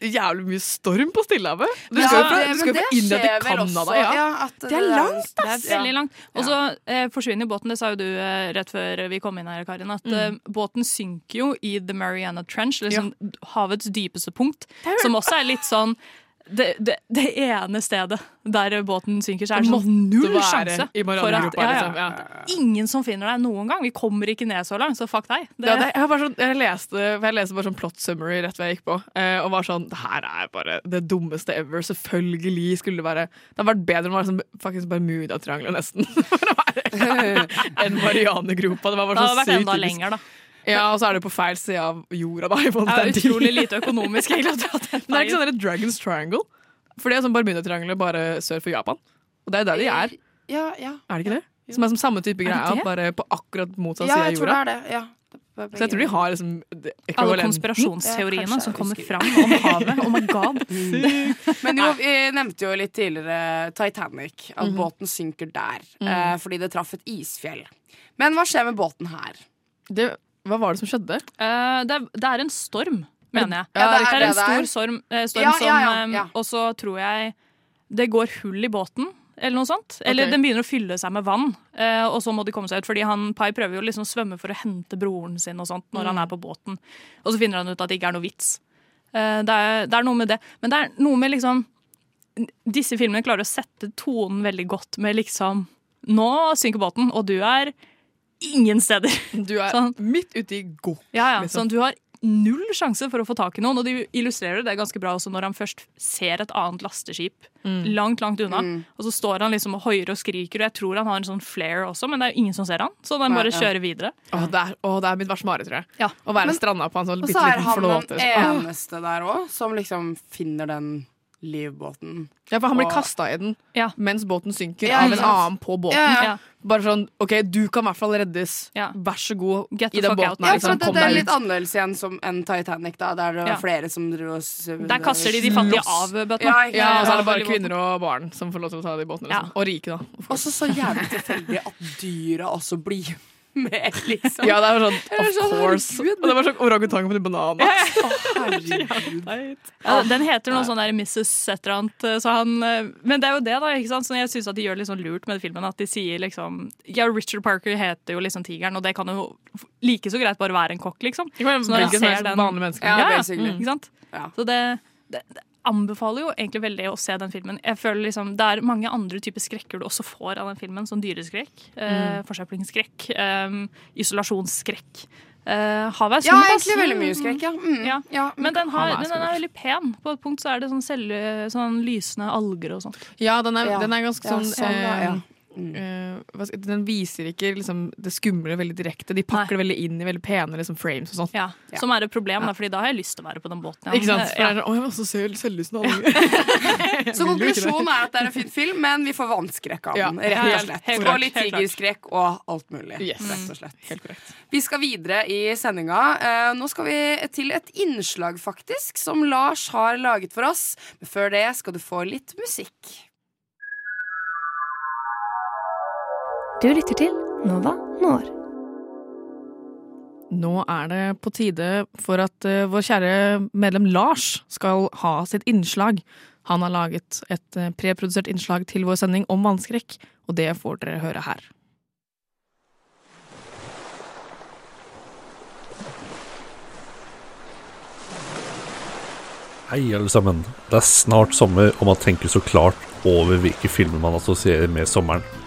jævlig mye storm på Stillehavet. Du skal jo fra, det- du skal fra India til Canada. Ja. ja, det det er langt, langt, Det er veldig langt. Og så eh, forsvinner båten, det sa jo du eh, rett før vi kom inn her, Karin, at eh, båten synker jo i The Mariana Trench, liksom havets dypeste punkt, som også er litt sånn det, det, det ene stedet der båten synker, så er det Det sånn null sjanse. for at- ja, liksom, ja. Ingen som finner deg noen gang. Vi kommer ikke ned så langt, så fuck deg. Det, Ja, det, jeg, sånn, jeg, leste, jeg leste bare sånn plot summary rett før jeg gikk på, eh, og var sånn Det her er bare det dummeste ever. Selvfølgelig skulle det være Det hadde vært bedre om det var sånn, faktisk Bermudatriangelet, nesten. Enn Marianergropa. Det var det bare hadde så vært sykt enda lenger, da. Ja, og så er det på feil side av jorda, da. I Det er utrolig lite økonomisk, egentlig. Men det er ikke sånn der Dragons Triangle? For det er sånn Bermudatriangelet bare sør for Japan. Og det er der de er. Ja, ja. Er det ikke det? Som er som samme type det? bare på akkurat motsatt Ja, side av jeg tror det er det. Ja. Så jeg tror de har liksom Alle konspirasjonsteoriene Ja, som kommer fram om havet. Oh my god. Men jo, vi nevnte jo litt tidligere Titanic. At Mhm. båten synker der. Eh, fordi det traff et isfjell. Men hva skjer med båten her? Det, hva var det som skjedde? Uh, det, er- det er en storm, mener jeg. Ja, det er det er en stor storm, eh, storm Ja, ja, ja, som eh, Og så tror jeg det går hull i båten. Eller noe sånt. Eller okay. den begynner å fylle seg med vann, uh, og så må de komme seg ut. Fordi han Pai prøver jo liksom å svømme for å hente broren sin og sånt når Mm. han er på båten. Og så finner han ut at det ikke er noe vits. Uh, det, er, det er noe med det. Men det er noe med liksom Disse filmene klarer å sette tonen veldig godt med liksom Nå synker båten, og du er ingen steder. Du er Sånn. midt ute i go. Ja, ja. liksom. Sånn, du har null sjanse for å få tak i noen, og de illustrerer det ganske bra også når han først ser et annet lasteskip Mm. langt, langt unna. Mm. Og så står han liksom og hoier og skriker, og jeg tror han har en sånn flare også, men det er jo ingen som ser han, så den bare ja. kjører videre. Åh, det, er, åh, det er mitt verste mareritt, tror jeg. Ja. Å være Men- stranda på en sånn Og så er han den eneste der òg som liksom finner den livbåten. Ja, for han blir Og- kasta i den Ja. mens båten synker, Ja, av en annen på båten. Ja, ja. Bare sånn OK, du kan i hvert fall reddes. Ja. Vær så god Get the i den fuck out. båten Ja, her. Liksom. det, det er litt annerledes igjen som enn Titanic, da, der det var Ja. flere som dro og Der kaster de de fattige av bøtta. Ja, Ja, og så er det bare kvinner og barn som får lov til å ta de båtene. Liksom. Ja. Og rike, da. Og så så jævlig tilfeldig at dyra også blir med, liksom. Ja, det er sånn of sånn, course. Og herregud. det var sånn orangutang på en banan. Herregud. Ja, den heter noe sånn der Mrs. et eller annet. Så han, eh, men det er jo det, da. ikke sant? Så jeg syns de gjør det litt sånn lurt med filmen. At de sier liksom Ja, Richard Parker heter jo liksom Tigeren, og det kan jo like så greit bare være en kokk, liksom. Så når jeg ser den- vanlig menneske. Ja, Ja, ja. basically. Ikke sant? Ja. Så det, det, det anbefaler jo egentlig veldig å se den filmen. Jeg føler liksom Det er mange andre typer skrekker du også får av den filmen, som dyreskrekk, eh, forsøplingsskrekk, eh, isolasjonsskrekk. Uh, Havet er Ja, egentlig veldig mye skrekk, ja. Mm, ja. ja, Men den, har, den, den er veldig pen. På et punkt så er det sånn, selv, sånn lysende alger og sånt. Ja, den er, Ja. den er ganske Ja, sånn, sånn, eh, eh, Uh, Den viser ikke liksom, det skumle veldig direkte. De pakker det veldig inn i veldig pene liksom, frames og sånt. Ja, Som er et problem, da, Fordi da har jeg lyst til å være på den båten. Ikke sant? For det er sånn, Å, jeg vil også se selvlysende. Så konklusjonen er at det er en fin film, men vi får vannskrekk av Ja, den. Rett og slett. helt og litt helt tigerskrekk og alt mulig. Yes. Rett og slett. Helt korrekt. Vi skal videre i sendinga. Uh, nå skal vi til et innslag, faktisk, som Lars har laget for oss. Men før det skal du få litt musikk. Du lytter til Nova Når. Nå er det på tide for at eh, vår kjære medlem Lars skal ha sitt innslag. Han har laget et eh, preprodusert innslag til vår sending om vannskrekk, og det får dere høre her. Hei, alle sammen. Det er snart sommer, og man tenker så klart over hvilke filmer man assosierer med sommeren.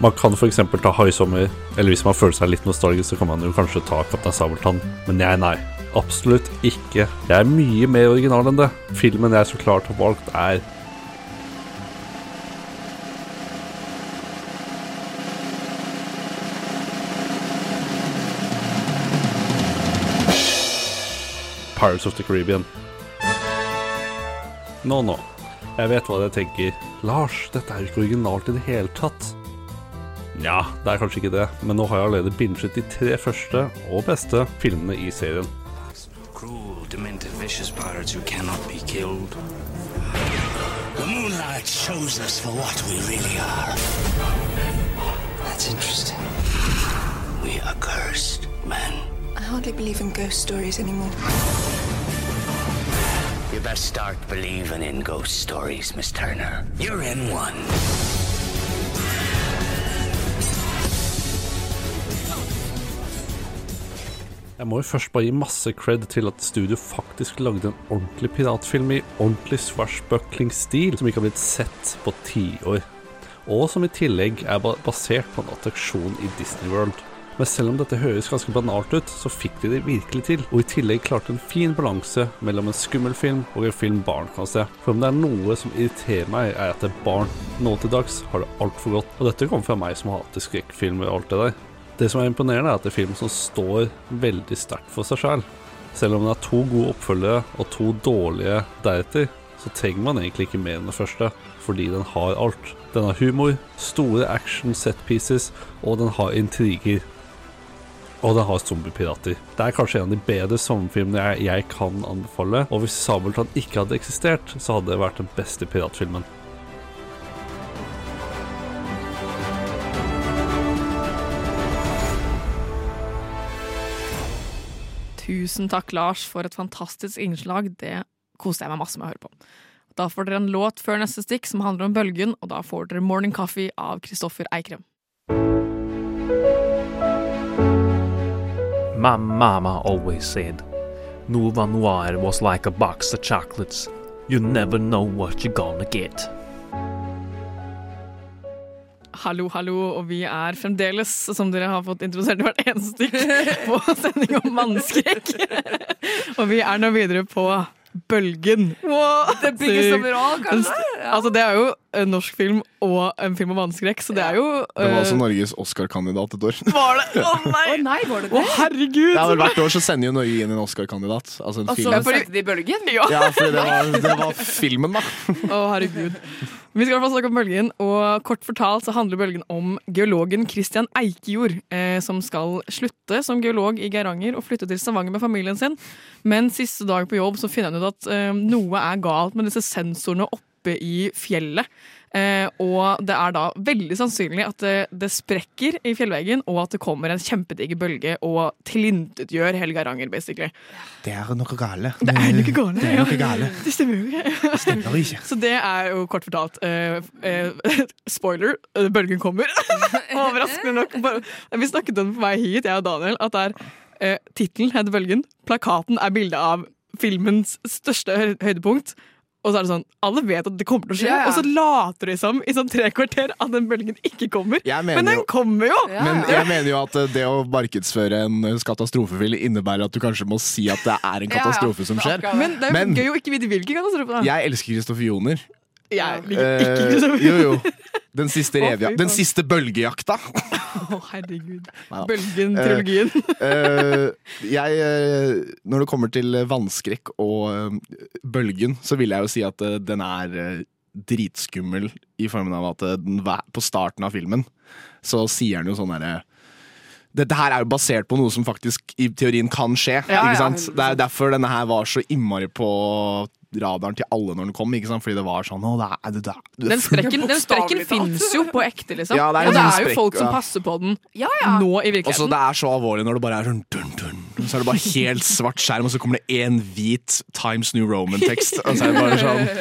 Man kan f.eks. ta Haisommer, eller hvis man føler seg litt nostalgisk, så kan man jo kanskje ta Kaptein Sabeltann. Men jeg, nei. Absolutt ikke. Jeg er mye mer original enn det. Filmen jeg så klart har valgt, er Pirates of the Caribbean. Nå, nå. Jeg vet hva dere tenker. Lars, dette er jo ikke originalt i det hele tatt. Nja, det er kanskje ikke det, men nå har jeg allerede binget de tre første og beste filmene i serien. Cruel, demented, vicious pirates who cannot be killed. The moonlight shows us for what we really are. That's interesting. We are cursed men. I hardly believe in ghost stories anymore. You best start believing in ghost stories, Miss Turner. You're in one. Jeg må jo først bare gi masse cred til at studio faktisk lagde en ordentlig piratfilm i ordentlig swashbuckling-stil, som ikke har blitt sett på tiår. Og som i tillegg er basert på en attraksjon i Disney World. Men selv om dette høres ganske banalt ut, så fikk de det virkelig til. Og i tillegg klarte en fin balanse mellom en skummel film og en film barn kan se. For om det er noe som irriterer meg, er at det er barn nå til dags har det altfor godt. Og dette kommer fra meg som hater skrekkfilmer og alt det der. Det som er imponerende, er at det er film som står veldig sterkt for seg sjøl. Selv om den har to gode oppfølgere og to dårlige deretter, så trenger man egentlig ikke mer enn det første, fordi den har alt. Den har humor, store action set pieces, og den har intriger. Og den har zombiepirater. Det er kanskje en av de bedre sommerfilmene jeg, jeg kan anbefale, og hvis Sabeltann ikke hadde eksistert, så hadde det vært den beste piratfilmen. Tusen takk, Lars, for et fantastisk innslag. Det koste jeg meg masse med å høre på. Da får dere en låt før neste stikk som handler om bølgen, og da får dere Morning Coffee av Kristoffer Eikrem. My mama always said, Nova Noir was like a box of chocolates. You never know what you're gonna get. Hallo, hallo, og vi er fremdeles, som dere har fått introdusert i hvert eneste stikk, på sending om mannskrekk. og vi er nå videre på Bølgen. Det bygges it all, kanskje? Ja. Altså, det er jo en norsk film og en film om vannskrekk, så det er jo Det var også eh, Norges Oscar-kandidat et år. Var det? Å nei! Å nei, var det Å, Oh, herregud! Ja, vel, hvert år så sender jo Norge inn en Oscar-kandidat. Altså en Og så setter de bølgen? Ja, for det var, det var filmen, da. Å, herregud. Vi skal i hvert fall snakke om Bølgen, og kort fortalt så handler Bølgen om geologen Christian Eikejord, eh, som skal slutte som geolog i Geiranger og flytte til Stavanger med familien sin. Men siste dag på jobb så finner han ut at eh, noe er galt med disse sensorene oppe i fjellet. Eh, og det er da veldig sannsynlig at det, det sprekker i fjellveggen, og at det kommer en kjempediger bølge og tilintetgjør hele Geiranger, basically. Det er noe gale. Det er noe gale, Det er ja. noe gale. Det stemmer jo ikke. Stemmer ikke. Så det er jo kort fortalt eh, eh, Spoiler, bølgen kommer. Overraskende nok. Bare, vi snakket om det på vei hit, jeg og Daniel, at det er eh, tittelen heter Bølgen. Plakaten er bilde av filmens største høydepunkt. Og så er det sånn, Alle vet at det kommer til å skje, Ja, ja. og så later de som i sånn tre kvarter at den bølgen ikke kommer. Men den jo- kommer jo! Men jeg mener jo at eh, det å markedsføre en eh, katastrofefilm innebærer at du kanskje må si at det er en katastrofe som skjer. Men det er jo Men- gøy å ikke vite hvilken katastrofe. da. Jeg elsker Kristoffer Joner. Jeg liker ikke Eh, Kristoffer jo, jo. Den siste, revja, den siste bølgejakta. Å, herregud. Bølgen, Eh, eh, jeg, eh, når det kommer til vannskrekk og eh, bølgen, så vil jeg jo si at eh, den er eh, dritskummel i formen av at eh, den, på starten av filmen så sier den jo sånn herre dette her er jo basert på noe som faktisk i teorien kan skje. Ja, ikke ja. Det er derfor denne her var så innmari på radaren til alle når den kom. Ikke sant? Fordi det var sånn det er, det er, det er Den sprekken, den sprekken finnes jo på ekte, liksom. Ja, det er ja, og det er jo folk som passer på den Ja, ja. nå i Og så. Det er så alvorlig når det bare er sånn dun, dun, Så er det bare helt svart skjerm, og så kommer det én hvit Times New Roman-tekst. Og så er det bare sånn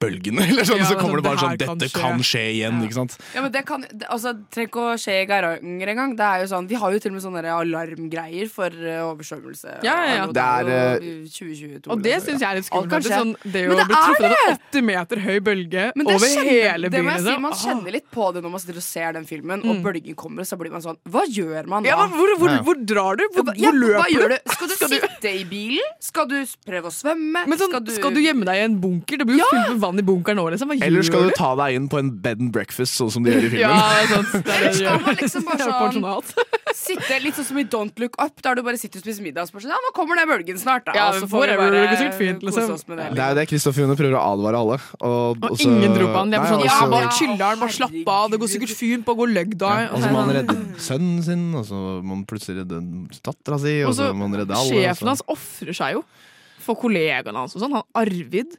Bølgen, eller sånn. Ja, så kommer det bare sånn her kan Dette skje. kan skje igjen, ikke sant. Ja, men det kan det, altså, trenger ikke å skje i Geiranger engang. Det er jo sånn, Vi har jo til og med sånne alarmgreier for uh, oversvømmelse. Ja, ja, ja. Det er, eh, 2022. Og det syns jeg er litt skummelt. sånn, det å bli truffet av en det! åtte meter høy bølge over kjenner, hele det må jeg si, liksom. man kjenner litt på det når man sitter og ser den filmen, og Mm. bølgen kommer, så blir man sånn Hva gjør man da? Ja, men hvor, hvor, hvor drar du? Hvor, Ja, hvor løper hva gjør du? du? Skal du sitte i bilen? Skal du prøve å svømme? Men sånn, skal, du... gjemme deg i en bunker? Det blir jo ja! Vann i bunkeren nå. Liksom. Hva Eller skal du ta deg inn på en bed and breakfast, sånn som de gjør i filmen? Ja, sant. Det er det Eller skal man liksom bare sånn. Sitte litt sånn som i Don't Look Up, der du bare sitter og spiser middag og spør sånn Ja, nå kommer den bølgen snart, da. Ja, og så får vi bare det fint, liksom. kose oss med det. Det er jo det Kristoffer Joner prøver å advare alle. Og, Og så- ingen dro på han. De er sånn, ja, bare chiller'n, bare slapp av, det går sikkert fint på å gå løgg da. Ja, og så må han redde sønnen sin, og så må han plutselig redde dattera si, og så må han redde alle. Sjefen hans ofrer seg jo for kollegaene hans og sånn. Han Arvid.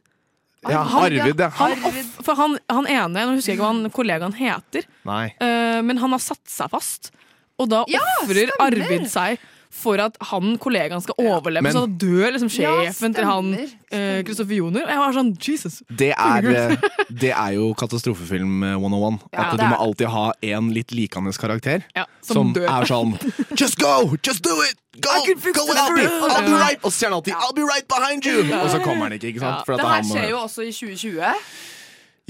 Ja, Arvid, ja. Han, off, for han, han ene, nå husker jeg ikke hva han kollegaen heter, Nei. Uh, men han har satt seg fast. Og da Ja, ofrer. Arvid seg for at han kollegaen skal overleve. Men- så da dør liksom Ja, sjefen til han Kristoffer eh, Joner. Jeg var sånn Jesus. Det er, eh, det er jo katastrofefilm eh, 101. Ja, at du må alltid ha en litt likende karakter Ja, som, som dør. er sånn Just go! Just do it! Go! Go without me! I'll be right! Og så sier han alltid I'll be right behind you! Og så kommer han ikke, ikke sant? For at Det her han, skjer jo også i 2020.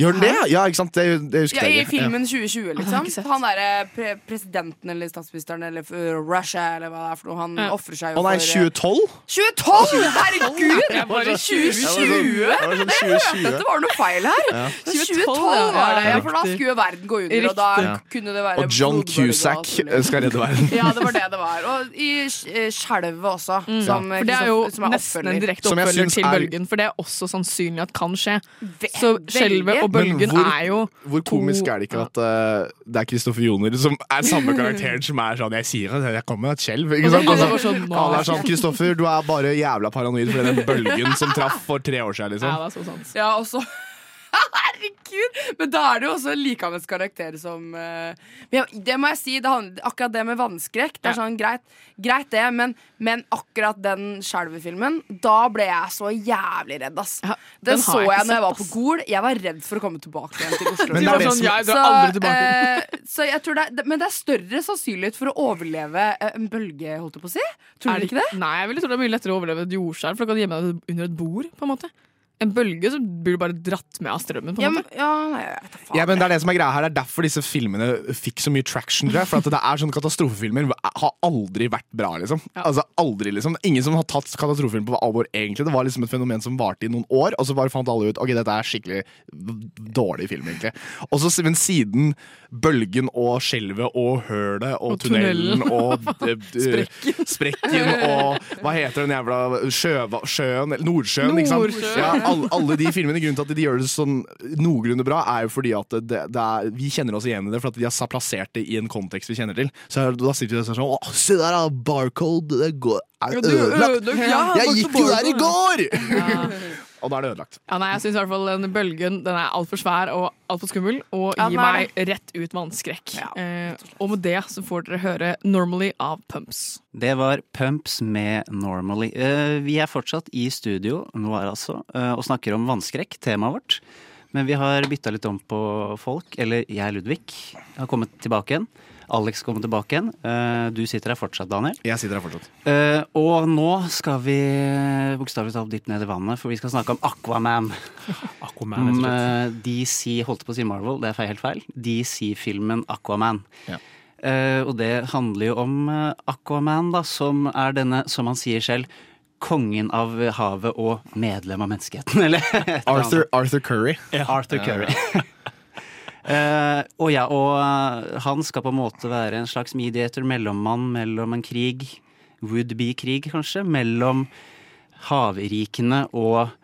Gjør den det? Ja, ikke sant? Det, det husker Ja, I jeg ikke. filmen 2020, liksom. ikke. Han derre pre presidenten eller statsministeren eller Russia eller hva det er for noe, han Ja. ofrer seg jo nei, Å nei, 2012? 2012! Herregud! Jeg bare 2020! Det var sånn 2020. Dette var noe feil her. Ja. 2012 var det, ja, for da skulle jo verden gå under, og da kunne det være Og John Cusack alt skal redde verden. Ja, det var det det var. Og i eh, Skjelvet også, som, For det er jo som, som er nesten en direkte oppfølger til er- bølgen, for det er også sannsynlig at kan skje. Så skjelvet og bølgen hvor- er jo Hvor komisk er det ikke at uh, det er Kristoffer Joner som er samme karakteren som er sånn Jeg sier at jeg kommer med et skjelv. Ikke sant? alle Altså, sånn, er sånn Kristoffer, du er bare jævla paranoid fordi den bølgen som traff for tre år siden, Ja, liksom. det er så sant. Ja, og så Herregud! Men da er det jo også en likandes karakter som uh, men ja, Det må jeg si, det handler, akkurat det med vannskrekk Det er sånn, greit, greit det, men, men akkurat den Skjelvet-filmen, da ble jeg så jævlig redd, ass. Ja, den, den så jeg jeg når jeg var på. Gol. Jeg var redd for å komme tilbake igjen til Oslo. Men De det er sånn, jeg drar aldri tilbake. eh, så jeg tror det er, men det er større sannsynlighet for å overleve eh, en bølge, holdt jeg på å si. Tror du ikke det? Nei, jeg ville tro det er mye lettere å overleve et jordskjelv, for da kan du gjemme deg under et bord. på en måte En bølge så blir du bare dratt med av strømmen. på Ja, en men, måte ja, nei, faen. Ja, men Det er det som er greia her, det er derfor disse filmene fikk så mye traction. Tror jeg, for at det er sånne Katastrofefilmer har aldri vært bra. liksom Altså aldri liksom Ingen som har tatt katastrofefilm på alvor. egentlig Det var liksom et fenomen som varte i noen år, og så bare fant alle ut Ok, dette er skikkelig dårlig film, egentlig. Og så, Men siden Bølgen og Skjelvet og Hølet og, Og tunnelen, tunnelen. og eh, eh, Sprekken og Hva heter den jævla sjøen? eller Nordsjøen, ikke sant? Nordsjøen. Ja, alle, alle de filmene, grunnen til at de gjør det sånn noenlunde bra, er jo fordi at det, det er, vi kjenner oss igjen i det, for at de har plassert det i en kontekst vi kjenner til. Så da sitter vi der sånn Å, se der, da! Barcode! Det går, er Ja, du ødelagt! ja, Jeg gikk jo der i går! Og da er det ødelagt. Ja, nei, jeg syns i hvert fall den bølgen Den er altfor svær og altfor skummel, og gir er meg rett ut vannskrekk. Eh, og med det så får dere høre 'Normally' av Pumps. Det var Pumps med Normally. Eh, vi er fortsatt i studio nå er altså, eh, og snakker om vannskrekk, temaet vårt. Men vi har bytta litt om på folk. Eller jeg, Ludvig, har kommet tilbake igjen. Alex kommer tilbake igjen. Eh, du sitter her fortsatt, Daniel. Jeg sitter her fortsatt. Eh, og nå skal vi eh, bokstavelig talt dypt ned i vannet, for vi skal snakke om Aquaman. Aquaman, Om eh, DC, holdt på å si Marvel, det er helt feil. DC-filmen Aquaman. Eh, og det handler jo om Aquaman, da, som er denne, som han sier selv, kongen av havet og medlem av menneskeheten, eller? Arthur, Arthur Curry. Arthur Curry. Eh, og ja, og eh, han skal på en måte være en slags mediator, mellommann mellom en krig, would-be-krig kanskje, mellom havrikene og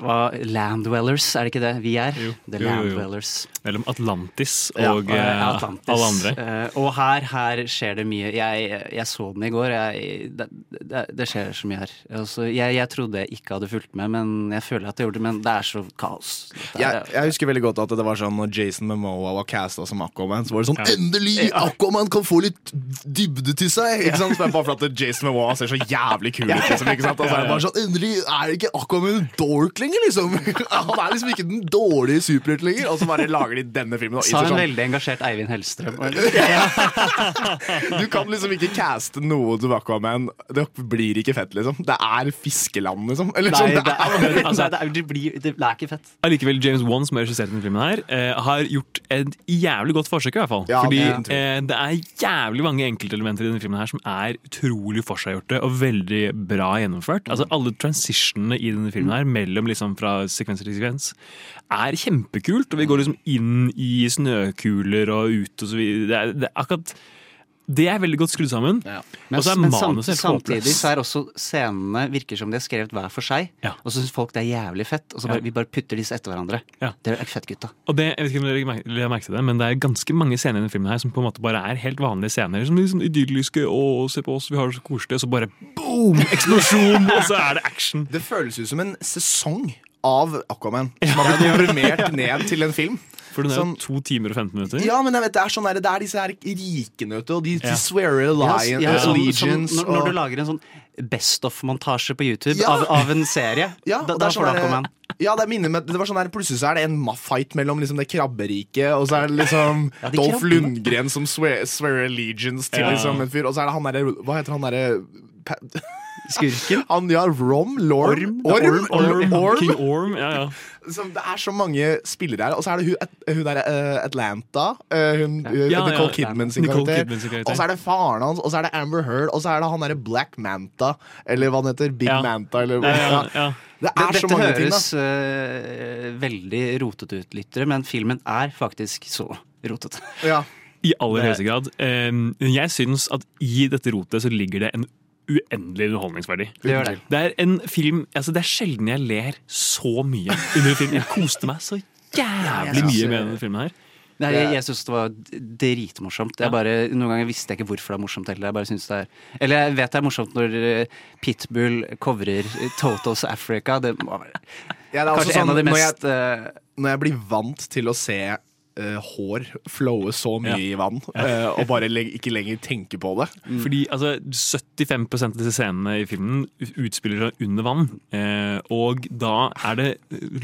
hva, Landdwellers, er det ikke det vi er? The Jo, jo, jo. Landdwellers. Mellom Atlantis og eh, eh, Atlantis. alle andre. Eh, og her, her skjer det mye. Jeg, jeg så den i går. Jeg, det, det, det skjer så mye her. Altså, jeg, jeg trodde jeg ikke hadde fulgt med, men jeg føler at jeg gjorde det. Men det er så kaos. Er- Jeg, jeg husker veldig godt at det var sånn når Jason Momoa var casta som Aquaman, så var det sånn Ja. Endelig! Aquaman kan få litt dybde til seg! Ikke sant? Ja. Bare for at Jason Momoa ser så jævlig kul ut. Liksom, ikke sant? Altså, bare sånn Endelig er det ikke Aquaman en dork lenger, liksom! Han er liksom ikke den dårlige superhelt lenger. Og så bare lager de denne filmen. Og Sa en veldig engasjert Eivind Hellstrøm. du kan liksom ikke caste noe til Aquaman. Det blir ikke fett, liksom. Det er fiskeland, liksom. Eller Nei, sånn, det er, altså, det, er, det, blir, det er ikke fett. Allikevel, James Wan, som har regissert denne filmen, her eh, har gjort et jævlig godt forsøk. i hvert fall Ja, Fordi det er eh, det er jævlig mange enkeltelementer i denne filmen her som er utrolig forseggjorte og veldig bra gjennomført. Altså Alle transitionene i denne filmen her mellom liksom fra sekvens til sekvens er kjempekult. Og vi går liksom inn i snøkuler og ut og så videre. Det er, det er akkurat det er veldig godt skrudd sammen. Men, og så er men manuset helt samtidig så er også scenene virker som de er skrevet hver for seg. Og så syns folk det er jævlig fett. Og så bare, Ja. vi bare putter disse etter hverandre. Det er fett, gutta. Og det, jeg vet ikke om dere legger merke- til det, men det er ganske mange scener i denne filmen her som på en måte bare er helt vanlige scener. Som liksom idylliske 'Å, se på oss, vi har det så koselig', og så bare boom! Eksplosjon! og så er det action. Det føles ut som en sesong av Aquaman som har blitt normert ned til en film. For den er Sånn- jo to timer og 15 minutter. Ja, men jeg vet, det er sånn der, det er disse her rikene, vet du, og de, de Ja. swearer Ja, alliance, ja, sånn- allegiance sånn, når, når du lager en sånn Best of-montasje på YouTube Ja. av, av en serie, ja, da, da sånn får du der- Aquaman. Ja, det, minner meg, det var sånn der, Plutselig så er det en fight mellom liksom det krabberiket, og så er det liksom Ja, de Dolph. Lundgren som swear, swear allegiance til Ja. liksom en fyr, og så er det han derre Hva heter han derre Skurken? Han, ja, Rom? Lorm? Orm. Orm? Orm. Orm. King Orm, ja, ja. Som, det er så mange spillere her. Og så er det hun, hun der eh, Atlanta. eh, hun, eh, Ja, Nicole ja. Kidman sin karakter. Karakter. Og så er det faren hans, og så er det Amber Heard, og så er det han derre Black Manta. Eller hva han heter. Big Ja. Manta, eller Ja, ja, ja. Det er Dette så mange ting, da. Dette høres uh, veldig rotete ut, lyttere, men filmen er faktisk så rotete. Ja. I aller høyeste grad. Um, jeg syns at i dette rotet så ligger det en uendelig underholdningsverdi. Det gjør det. Det er en film altså Det er sjelden jeg ler så mye under en film. Jeg koste meg så jævlig mye med eh, denne filmen her. Nei, jeg jeg syns det var dritmorsomt. Jeg bare, noen ganger visste jeg ikke hvorfor det er morsomt heller. Jeg bare synes det er Eller jeg vet det er morsomt når eh, Pitbull covrer eh, Totos Africa. Det må være Ja, det er også kanskje en sånn, av de når mest jeg, når jeg blir vant til å se eh, hår flowe så mye i vann, uh, og bare leg ikke lenger tenke på det. Fordi altså, 75 av disse scenene i filmen utspiller seg under vann. Uh, og da er det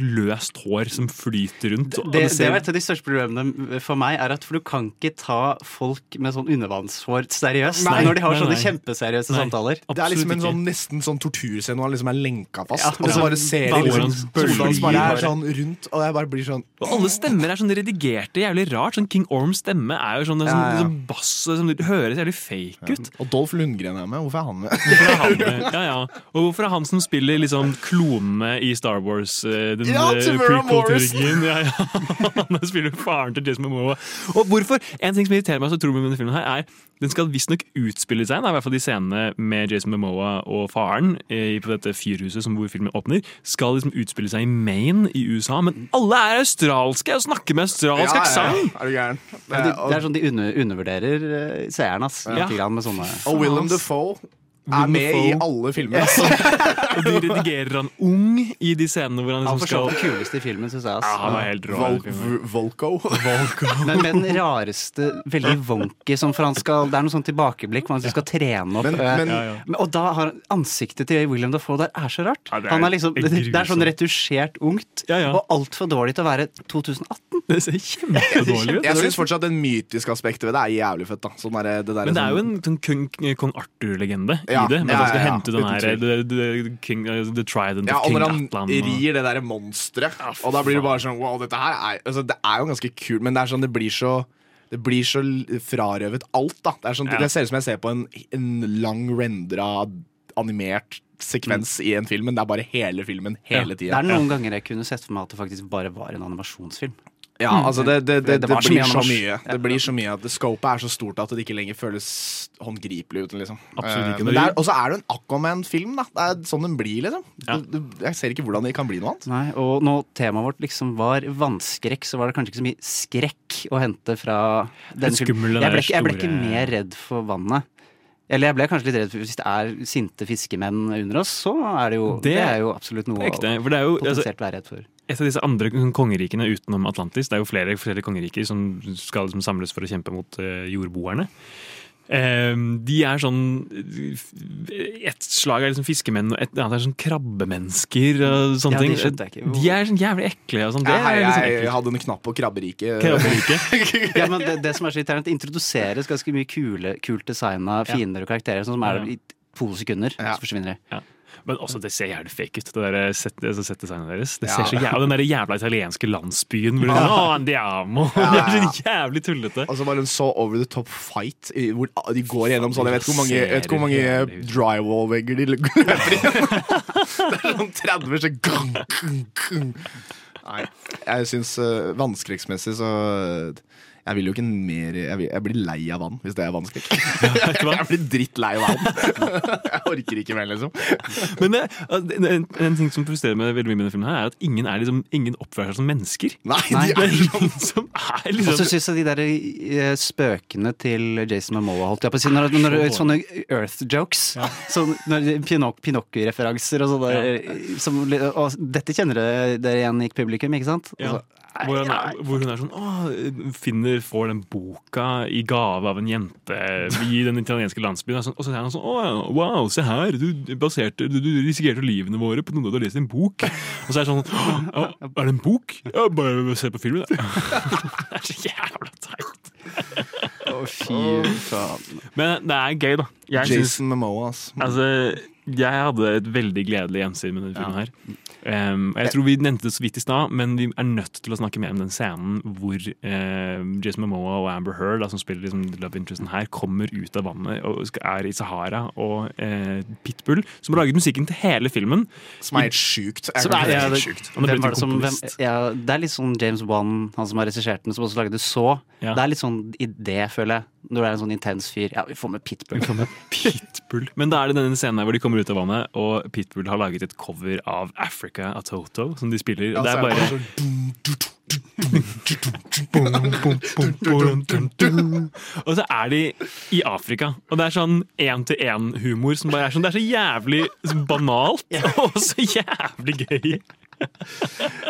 løst hår som flyter rundt. og det, det ser- er et av de største problemene for meg, er at for du kan ikke ta folk med sånn undervannshår seriøst Nei. når de har Nei, sånne nei. kjempeseriøse Nei. samtaler. Det er liksom en sånn, nesten sånn torturscene hvor han liksom er lenka fast. Ja, og så ja. bare ser de liksom bare er sånn rundt, og jeg bare blir sånn Og alle stemmer er sånn redigerte, jævlig rart. Sånn King Orms stemme er jo sånn, det sånn, Ja, ja. sånn bass som høres jævlig fake ut. Og Dolph Lundgren er med. Hvorfor er han med? Hvorfor er han med? Ja, ja. Og hvorfor er han som spiller liksom klonene i Star Wars? eh, Den Ja, eh, prequel-trilogien? Ja, ja. Han spiller faren til Jason Momoa. Og hvorfor? En ting som irriterer meg så utrolig med denne filmen, her er den skal visstnok utspille seg, i hvert fall de scenene med Jason Momoa og faren eh, på dette fyrhuset som hvor filmen åpner, skal liksom utspille seg i Maine i USA. Men alle er australske og snakker med australsk aksent! Er du gæren? Det, det, det er sånn de under, undervurderer uh, seeren, ass. Ja. Med sånne Og Willem Dafoe. Er med i alle filmer. Altså. Og de redigerer han ung i de scenene hvor han liksom skal Han skal den kuleste i filmen, syns jeg. Altså. Ja, han var helt rå. i den. Volko. Men med den rareste, veldig wonky som for han skal Det er noe sånn tilbakeblikk hvor han skal trene opp. Men- eh, men- Ja, ja. Og da har ansiktet til William Dafoe der er så rart. Ja, det er han er liksom, det, det er sånn retusjert ungt, Ja, ja. og altfor dårlig til å være 2018. Det ser kjempedårlig ut. Jeg syns fortsatt det mytiske aspektet ved det er jævlig fett. da sånn der, det der, Men det er jo sånn- en sånn kong, kong Arthur-legende Ja, i det. Men ja, han skal ja, ja, hente den her The the, the, king, uh, the Trident ja, of og når han Atlan. rir det derre monsteret, og da blir det bare sånn Wow, dette her er altså, Det er jo ganske kult, men det er sånn det blir så det blir så frarøvet alt, da. Det, er sånn, Ja. det ser ut som jeg ser på en, en lang rendra animert sekvens i en film, men det er bare hele filmen hele Det tida. er noen ganger jeg kunne sett for meg at det faktisk bare var en animasjonsfilm. Ja, altså det, det, det, Det blir så mye. Det blir så mye at Scopet er så stort at det ikke lenger føles håndgripelig ut. Liksom. Absolutt Eh, ikke. Og så er det en Aquaman-film. da Det er sånn den blir, liksom. Ja. Jeg ser ikke hvordan det kan bli noe annet. Nei, og når temaet vårt liksom var vannskrekk, så var det kanskje ikke så mye skrekk å hente fra den Litt filmen. Jeg ble, der ikke- jeg ble ikke mer redd for vannet. Eller jeg ble kanskje litt redd for hvis det er sinte fiskemenn under oss, så er det jo, det, Det er jo absolutt noe ekte. For det er jo altså, potensielt være redd for. et av disse andre kongerikene utenom Atlantis. Det er jo flere forskjellige kongeriker som skal liksom samles for å kjempe mot eh, jordboerne. Eh, de er sånn Et slag er liksom fiskemenn, og et annet er sånn krabbemennesker og sånne Ja, de ting. ikke. De er sånn jævlig ekle og sånn. Det Jeg, er liksom jeg, hadde en knapp på krabberiket. Krabberike. Ja, men det, det som er så irriterende, det introduseres ganske mye kule, kult designa fiender og karakterer, sånn som er Ja. i to sekunder, Ja. så forsvinner de. Ja. Men også, det ser jævlig fake ut, det der set, altså setdesignet deres. Det Ja. ser så jævlig, og Den der jævla italienske landsbyen hvor ja. Å, andiamo! Ja, Det er så jævlig tullete. Og så var det en så over the top fight hvor de går gjennom sånn Jeg vet ikke hvor mange, vet hvor mange drywall-vegger de løper gjennom. Det er sånn 30 så gang, gang, gang. Nei, jeg syns uh, vannskrekksmessig så jeg vil jo ikke mer jeg, vil, jeg blir lei av vann hvis det er vannskrekk. jeg blir drittlei av vann. jeg orker ikke mer, liksom. Men det, en, en, en ting som frustrerer meg veldig mye med denne filmen, her er at ingen, er liksom, ingen oppfører seg som mennesker. Nei, de er er ingen som er Og liksom så syns jeg de der eh, spøkene til Jason Momoa holdt jeg på å si, når, når, når, sånne Earth jokes, sånn, Pinok Pinocchio-referanser og sånne, ja. som, og dette kjenner dere igjen i publikum, ikke sant? Ja. Altså, Hvor, han er, hvor hun er sånn Å, finner, får den boka i gave av en jente i den italienske landsbyen. Og, og så er han sånn Å, wow, se her! Du, baserte, du, du risikerte livene våre på noe du har lest i en bok. Og så er det sånn Å, er det en bok? Ja, bare se på filmen, da. Det er så jævla teit. Å, fy faen. Men det er gøy, da. Jeg Jason Jason Momoa. Altså, jeg hadde et veldig gledelig gjensyn med denne filmen her. Um, jeg tror vi nevnte det så vidt i stad, men vi er nødt til å snakke mer om den scenen hvor uh, Jason Momoa og Amber Heard, da, som spiller liksom love interesten her, kommer ut av vannet og er i Sahara. Og uh, Pitbull, som har laget musikken til hele filmen Som er helt sjukt. Er, ja, det, sjukt. Er det, som, hvem, ja, det er litt sånn James Wan, han som har regissert den, som også lagde Så. Ja. Det er litt sånn idé, føler jeg. Når det er en sånn intens fyr. Ja, vi får med Pitbull. Pitbull. Men da er det denne scenen her hvor de kommer ut av vannet, og Pitbull har laget et cover av Africa av Toto, som de spiller. Og det er bare Og så er de i Afrika, og det er sånn én-til-én-humor som bare er sånn Det er så jævlig banalt, og så jævlig gøy.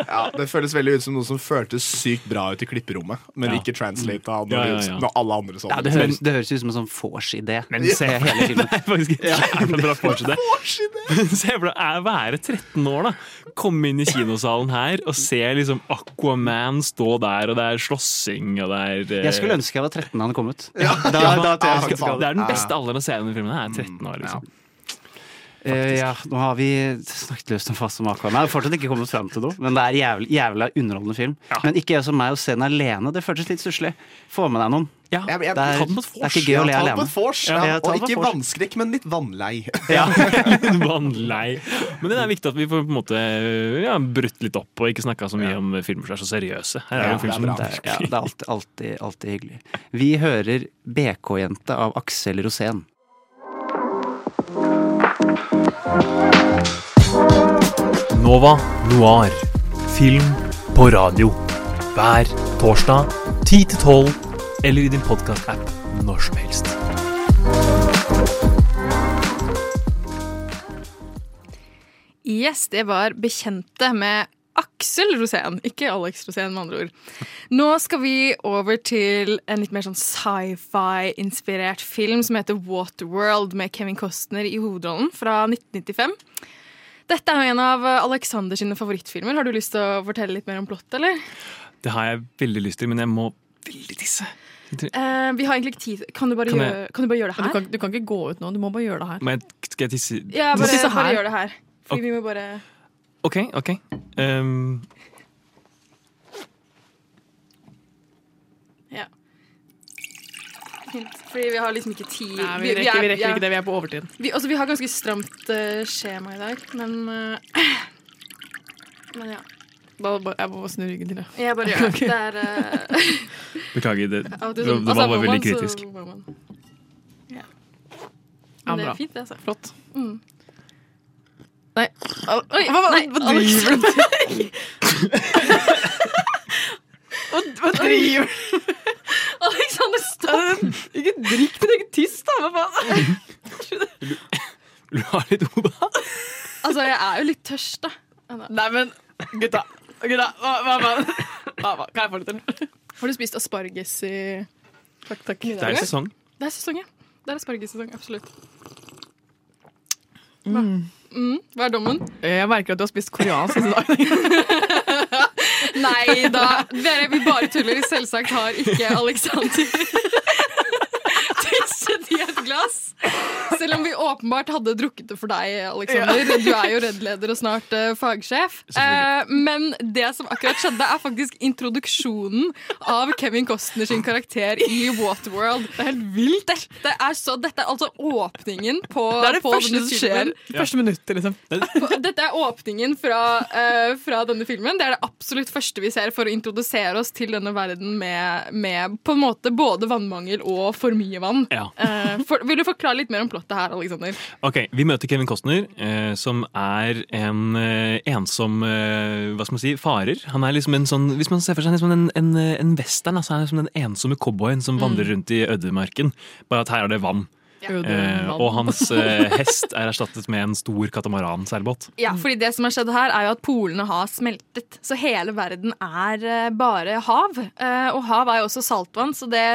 Ja, Det føles veldig ut som noe som føltes sykt bra ut i klipperommet, men Ja. ikke translata når, Ja, ja, ja. når alle andre så Ja, det høres, det høres ut som en sånn vors-idé. Men Se hele filmen. Det er faktisk fortsatt. Se for deg å være 13 år, da. Komme inn i kinosalen her og se liksom Aquaman stå der, og det er slåssing, og det er eh, Jeg skulle ønske jeg var 13 da han kom ut. Ja, da, da, Det er den beste alderen å se denne filmen. Jeg er 13 år, liksom. Eh, ja, nå har vi snakket løst om fast om Aquaman. Jeg har fortsatt ikke kommet fram til noe, men det er jævlig, jævla underholdende film. Men ikke gjør som meg å se den alene. Det føltes litt stusslig. Få med deg noen. Ja, Jeg, jeg, Det er- det er ikke gøy å le Ja, alene. Ja, ja. ja, Og ikke vannskrekk, men litt vannlei. ja, litt Vannlei. Men det er viktig at vi får på en måte ja, brutt litt opp og ikke snakka så mye om filmer som er så seriøse. Her er Ja, film det, er, det, er, ja, det er alltid, alltid, alltid hyggelig. Vi hører BK-jente av Aksel Rosén. Nova Noir. Film på radio. Hver torsdag 10 til 12, eller i din podkast-app når som helst. Yes, det var Bekjente med Aksel Rosén, ikke Alex Rosén, med andre ord. Nå skal vi over til en litt mer sånn sci-fi-inspirert film som heter Waterworld, med Kevin Costner i hovedrollen, fra 1995. Dette er jo en av Alexander sine favorittfilmer. Har du lyst til å fortelle litt mer om plottet, eller? Det har jeg veldig lyst til, men jeg må veldig tisse. Uh, vi har egentlig ikke tid. Kan du bare, Kan jeg- gjøre, kan du bare gjøre det Du her? kan, du kan ikke gå ut nå, du må bare gjøre det her. Men skal jeg tisse Ja, bare, tisse bare gjør det her. Fordi okay. vi må bare OK, OK. Um, Ja. Fint. Fordi vi har liksom ikke tid. Nei, vi rekker, vi rekker ikke det, vi er på overtid. Vi, altså, vi har ganske stramt uh, skjema i dag, men uh, Men ja. Da, bare- jeg må bare snu ryggen til deg. Jeg bare gjør okay. Det er uh, beklager, det, det, det, det altså, var bare veldig kritisk. Ja. Ja, Men det er fint, det, altså. Flott. Mm. Nei, Oi, hva, nei, hva driver du med? Hva, hva driver du Alexander, stopp! Ikke drikk din egen tiss, da! Hva faen? Vil du ha litt obehag? Altså, jeg er jo litt tørst, da. Nei, men gutta, gutta hva, hva, hva, hva, hva kan jeg få litt til? Har du spist asparges i Takk, takk. Det er sesong. Det er sesong, ja. Det er aspargessesong, absolutt. Mm. Mm, hva er dommen? Jeg merker at du har spist koreansk i dag. Nei da, dere, vi bare tuller. Selvsagt har ikke Alexander tisset i et glass. Selv om vi åpenbart hadde drukket det for deg, Alexander. Du er jo Redd-leder og snart uh, fagsjef. Uh, men det som akkurat skjedde, er faktisk introduksjonen av Kevin Costner sin karakter i Waterworld. Det er helt vilt. Dette er, så, dette er altså åpningen på, Det er det første som skjer. Ja. Første minuttet, liksom. Dette er åpningen fra, uh, fra denne filmen. Det er det absolutt første vi ser for å introdusere oss til denne verden med, med på en måte både vannmangel og for mye vann. Ja. For, vil du forklare litt mer om plottet her, Alexander? Ok, Vi møter Kevin Costner, eh, som er en eh, ensom eh, hva skal man si, farer. Han er liksom en sånn, Hvis man ser for seg liksom en, en, en western, altså han er liksom den ensomme cowboyen som vandrer rundt i ødemarken. Bare at her er det vann. Eh, og hans eh, hest er erstattet med en stor katamaran-seilbåt. Ja, fordi det som har skjedd her er jo at polene har smeltet. Så hele verden er eh, bare hav. Eh, og hav er jo også saltvann, så det,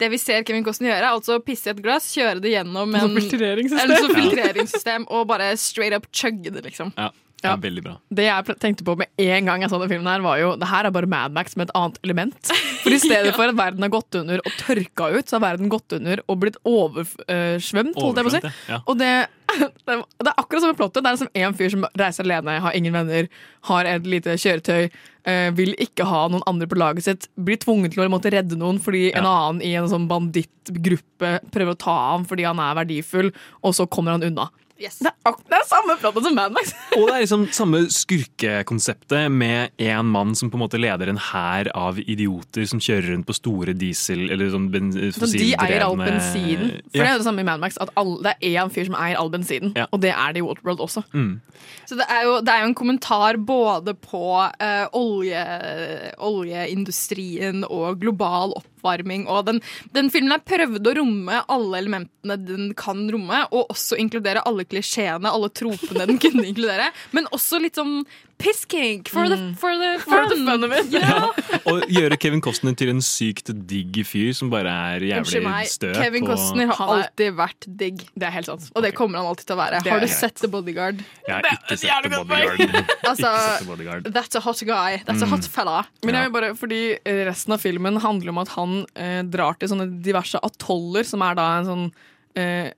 det vi ser Kevin Costner gjøre, er altså å pisse i et glass, kjøre det gjennom en, filtreringssystem. en sånn filtreringssystem og bare straight up chugge det, liksom. Ja, det er veldig bra. Det jeg tenkte på med en gang jeg så den filmen her, var jo det her er bare Mad Max med et annet element. For i stedet for at verden har gått under og tørka ut, så har verden gått under og blitt oversvømt, holdt jeg på å si. Ja. Ja. Og det, det, det er akkurat samme plottet. Det er som en fyr som reiser alene, har ingen venner, har et lite kjøretøy, eh, vil ikke ha noen andre på laget sitt, blir tvunget til å måtte redde noen fordi en annen i en sånn bandittgruppe prøver å ta ham fordi han er verdifull, og så kommer han unna. Det, er, det er samme plottet som Mad Max. Og det er liksom samme skurkekonseptet med en mann som på en måte leder en hær av idioter som kjører rundt på store diesel- eller sånn bensindrevne Så de eier all bensinen. For det er det samme i Mad Max, at all, det er én fyr som eier all bensinen. Ja. Og det er det i Waterworld også. Mm. Så det er, jo, det er jo en kommentar både på uh, olje, oljeindustrien og global oppvarming. Og den, den filmen her prøvde å romme alle elementene den kan romme, og også inkludere alle klisjeene, alle tropene den kunne inkludere. Men også litt sånn pisskink for the, for the For the fun. of it. Ja. Og gjøre Kevin Costner til en sykt digg fyr som bare er jævlig støt. Kevin og- Costner har alltid vært digg. Det er helt sant. Og det kommer han alltid til å være. Har du greit. sett The Bodyguard? Jeg har ikke sett The Bodyguard. Altså, Bodyguard. That's a hot guy. That's a Mm. hot fella. Men jeg vil bare, fordi resten av filmen handler om at han eh, drar til sånne diverse atoller, som er da en sånn eh,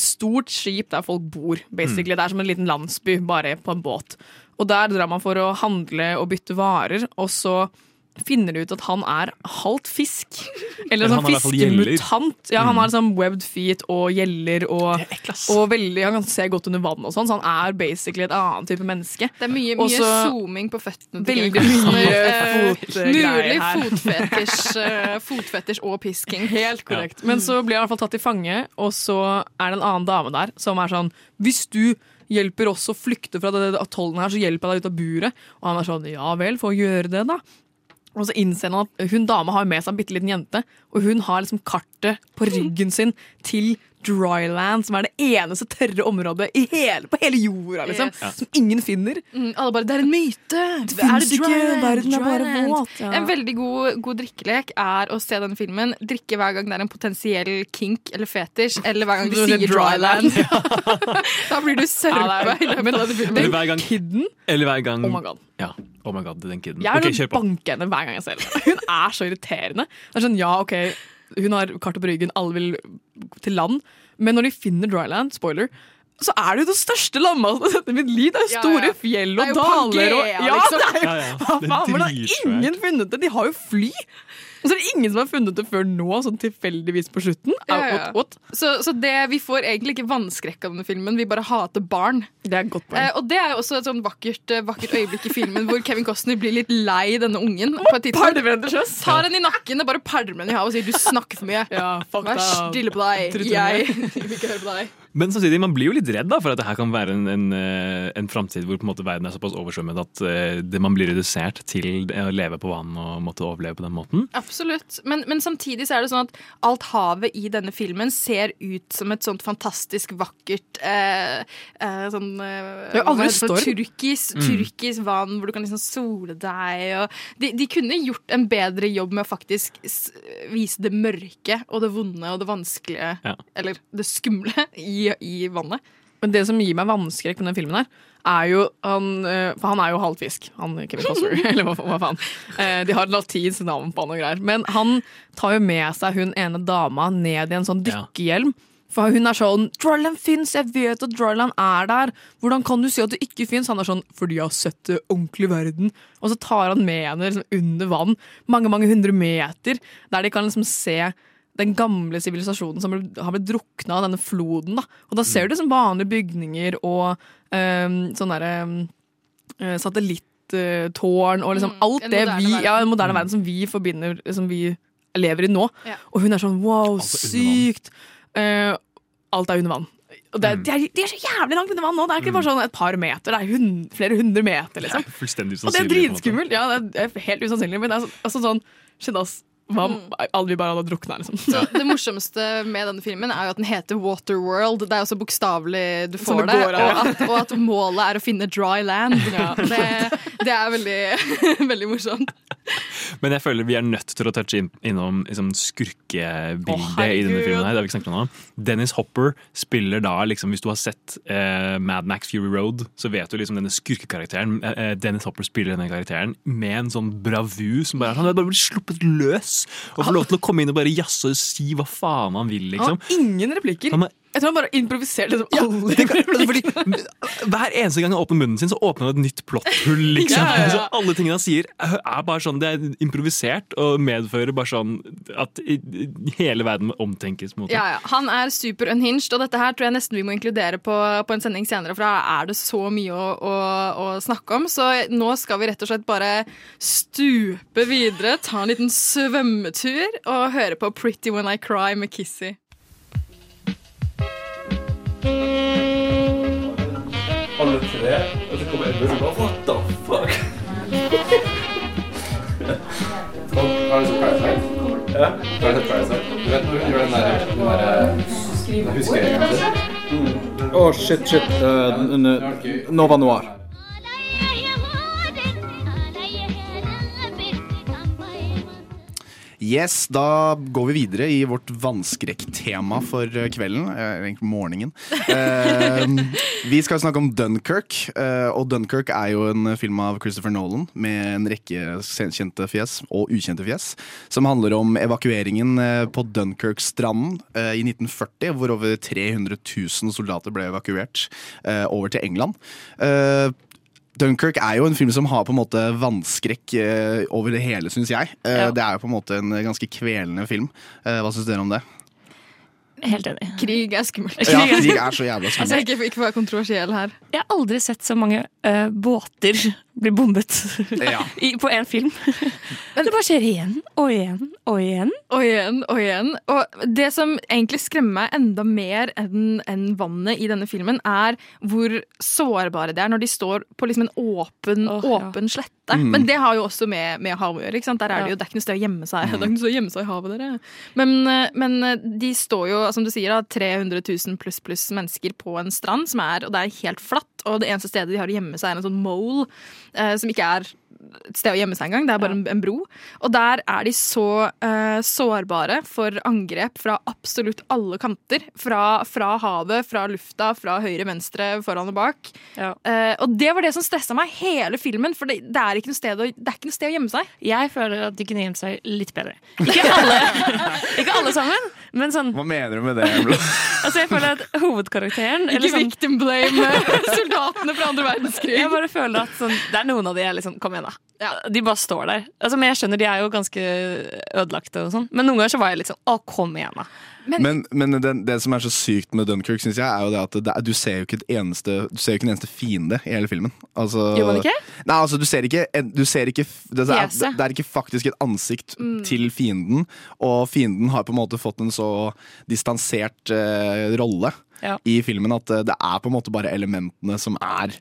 stort skip der folk bor, basically. Det er som en liten landsby, bare på en båt. Og der drar man for å handle og bytte varer, og så finner de ut at han er halvt fisk. Eller en sånn fiskemutant. Ja, han Mm. har sånn webbed feet og gjeller, og, og veldig, han kan se godt under vann og sånn, så han er basically et annet type menneske. Det er mye, mye Også, zooming på føttene. til Veldig mye Eh, fotgreier Mulig her. fotfetisj, eh, fotfetisj og pisking. Helt korrekt. Men så blir han i hvert fall tatt til fange, og så er det en annen dame der som er sånn Hvis du hjelper oss å flykte fra det atollen her, så hjelper jeg deg ut av buret. Og han er sånn Ja vel, få gjøre det, da. Og så innser han at hun dama har med seg en bitte liten jente, og hun har liksom kartet på ryggen sin til Dryland, som er det eneste tørre området i hele, på hele jorda, liksom. Yes. Som ingen finner. Mm, alle bare 'det er en myte'! Det det ikke, verden er bare våt. Ja. En veldig god, god drikkelek er å se denne filmen, drikke hver gang det er en potensiell kink eller fetisj, eller hver gang de Du sier dryland. da blir du Ja, sørpa det i løpet av denne filmen. Eller hver gang Kidden? Eller hver gang Oh my god. Ja, oh my god, den kiden. Jeg Ok, vil kjør banke henne hver gang jeg ser henne. Hun er så irriterende. Det er sånn, ja, ok, Hun har kartet på ryggen, alle vil til land. Men når de finner Dryland, spoiler, så er det jo det største landmassen har i mitt liv. Det er jo Ja, store ja. fjell Det og er jo daler. Og, ja, liksom. det er jo, Ja, ja. Hva Det er faen, men har ingen funnet det. De har jo fly! Og så er det ingen som har funnet det før nå, sånn tilfeldigvis på slutten. Ja, What, out, out. Så, så det, vi får egentlig ikke vannskrekk av denne filmen, vi bare hater barn. Det er godt. Eh, og det er jo også et sånn vakkert, eh, vakkert øyeblikk i filmen hvor Kevin Costner blir litt lei denne ungen. på et tidspunkt. Tar henne i nakken og bare pælmer henne i havet og sier 'du snakker for mye'. Ja, Vær stille på deg. Jeg vil ikke høre på deg. Men samtidig, man blir jo litt redd da, for at det her kan være en, en, eh, en framtid hvor på en måte verden er såpass oversvømmet at eh, det man blir redusert til å leve på vann og måtte overleve på den måten. Absolutt. Men, men samtidig så er det sånn at alt havet i denne filmen ser ut som et sånt fantastisk vakkert eh, eh, sånn eh, for- storm. Turkis, Mm. vann hvor du kan liksom sole deg. Og de, de kunne gjort en bedre jobb med å faktisk vise det mørke og det vonde og det vanskelige, Ja. eller det skumle, i, i vannet. Men det som gir meg vannskrekk med den filmen her, er jo han eh, For han er jo halvt fisk, han Kevin Costner. eller hva, hva faen. Eh, de har latinsk navn på han og greier. Men han tar jo med seg hun ene dama ned i en sånn dykkehjelm. For hun er sånn 'Dryland fins, jeg vet at Dryland er der'. 'Hvordan kan du si at det ikke fins?' Han er sånn 'fordi jeg har sett det ordentlig i verden'. Og så tar han med henne liksom, under vann, mange mange hundre meter, der de kan liksom se den gamle sivilisasjonen som har blitt drukna av denne floden. Da. Og da ser du liksom vanlige bygninger og um, sånn derre um, eh, satellittårn og liksom Mm, alt det vi verden. Ja, en moderne verden som vi forbinder Som vi lever i nå. Ja. Og hun er sånn wow, Altså sykt! Uh, alt er under vann. Og det, er- de, er, de er så jævlig langt under vann nå! Det er ikke bare sånn et par meter, det er hund, flere hundre meter. liksom Og det er usannsynlig. på en måte. dritskummelt! Ja, det er helt usannsynlig, men det er så- altså sånn Shit, ass. Hva om alle vi bare hadde drukna, liksom? Så det morsomste med denne filmen er jo at den heter Waterworld. Det er jo så bokstavelig du får det det. går og, at, og at målet er å finne dry land. Det, det er veldig, veldig morsomt. Men jeg føler vi er nødt til å touche inn, innom liksom, skurkebildet oh, i denne filmen. her, det har vi ikke snakket om. Dennis Hopper spiller da, liksom, hvis du har sett eh, Mad Max Fury Road, så vet du liksom denne skurkekarakteren. Eh, eh, Dennis Hopper spiller denne karakteren med en sånn bravu som bare, han bare blir sluppet løs og får lov til å komme inn og bare jazze og si hva faen han vil, Han liksom. har ingen replikker. Han har- Jeg tror han bare improviserte liksom alle Det kan- altså, fordi Hver eneste gang han åpner munnen sin, så åpner han et nytt plotthull. Liksom. Ja, ja, ja. Alle tingene han sier, er bare sånn, det er improvisert og medfører bare sånn at hele verden omtenkes. Ja, ja. Han er super unhinged, og dette her tror jeg nesten vi må inkludere på, på en sending senere, for da er det så mye å, å, å snakke om. Så nå skal vi rett og slett bare stupe videre, ta en liten svømmetur og høre på Pretty When I Cry med Kissy. Alle tre, og så kommer Edmund og bare What the fuck? Har du sett Parasite? Ja. Har du sett Parasite? Du vet når hun gjør den der, den der huskeringen sin? Å, shit, shit. Uh, Nova Noir. Yes, da går vi videre i vårt vannskrekktema for eh, kvelden. eh, Eller egentlig morgenen. Eh, vi skal snakke om Dunkerque. eh, og Dunkerque er jo en film av Christopher Nolan med en rekke kjente fjes og ukjente fjes. Som handler om evakueringen på Dunkerque-stranden i 1940, hvor over 300 000 soldater ble evakuert over til England. Dunkirk er jo en film som har på en måte vannskrekk eh, over det hele, syns jeg. Eh, Ja. Det er jo på en måte en ganske kvelende film. Eh, hva syns dere om det? Helt enig. Krig er skummelt. Ja, krig er så jævla skummelt. Altså, ikke, ikke for å være kontroversiell her. Jeg har aldri sett så mange uh, båter bli bombet Ja. I, på én film. Men, det bare skjer igjen og igjen og igjen. Og igjen og igjen. Og det som egentlig skremmer meg enda mer enn enn vannet i denne filmen, er hvor sårbare det er når de står på liksom en åpen, åpen slette. Mm. Men det har jo også med, med havet å gjøre. ikke sant? Der er det jo, det er ikke noe sted å gjemme seg Det er ikke noe sted å gjemme seg i havet, dere. Men, eh, men eh, de står jo, som du sier, da, 300 000 pluss pluss mennesker på en strand, som er, og det er helt flatt. Og det eneste stedet de har å gjemme seg, er en sånn mole, eh, som ikke er et sted å gjemme seg engang. Det er bare en, en bro. Og der er de så eh, sårbare for angrep fra absolutt alle kanter. Fra, fra havet, fra lufta, fra høyre, venstre, foran og bak. Eh, og det var det som stressa meg hele filmen, for det, det, er ikke noe sted å, det er ikke noe sted å gjemme seg. Jeg føler at de kunne gjemt seg litt bedre. Ikke alle, ikke alle sammen, men sånn Hva mener du med det? Altså jeg føler at hovedkarakteren Ikke eller sånn- victim blame soldatene fra andre verdenskrig. Jeg bare føler at sånn, Det er noen av de jeg liksom Kom igjen, da. De bare står der. Altså, men jeg skjønner, de er jo ganske ødelagte og sånn. Men noen ganger så var jeg litt sånn Å, kom igjen, da. Men, men men det som er så sykt med Dunkerque, synes jeg, er jo det at det, du ser jo ikke et eneste Du ser jo ikke en eneste fiende i hele filmen. Altså, Gjør man ikke? Nei, altså, du ser ikke, du ser ikke det, er, det er ikke faktisk et ansikt Mm. til fienden, og fienden har på en måte fått en så distansert eh, rolle. Ja. I filmen at eh, det er på en måte bare elementene som er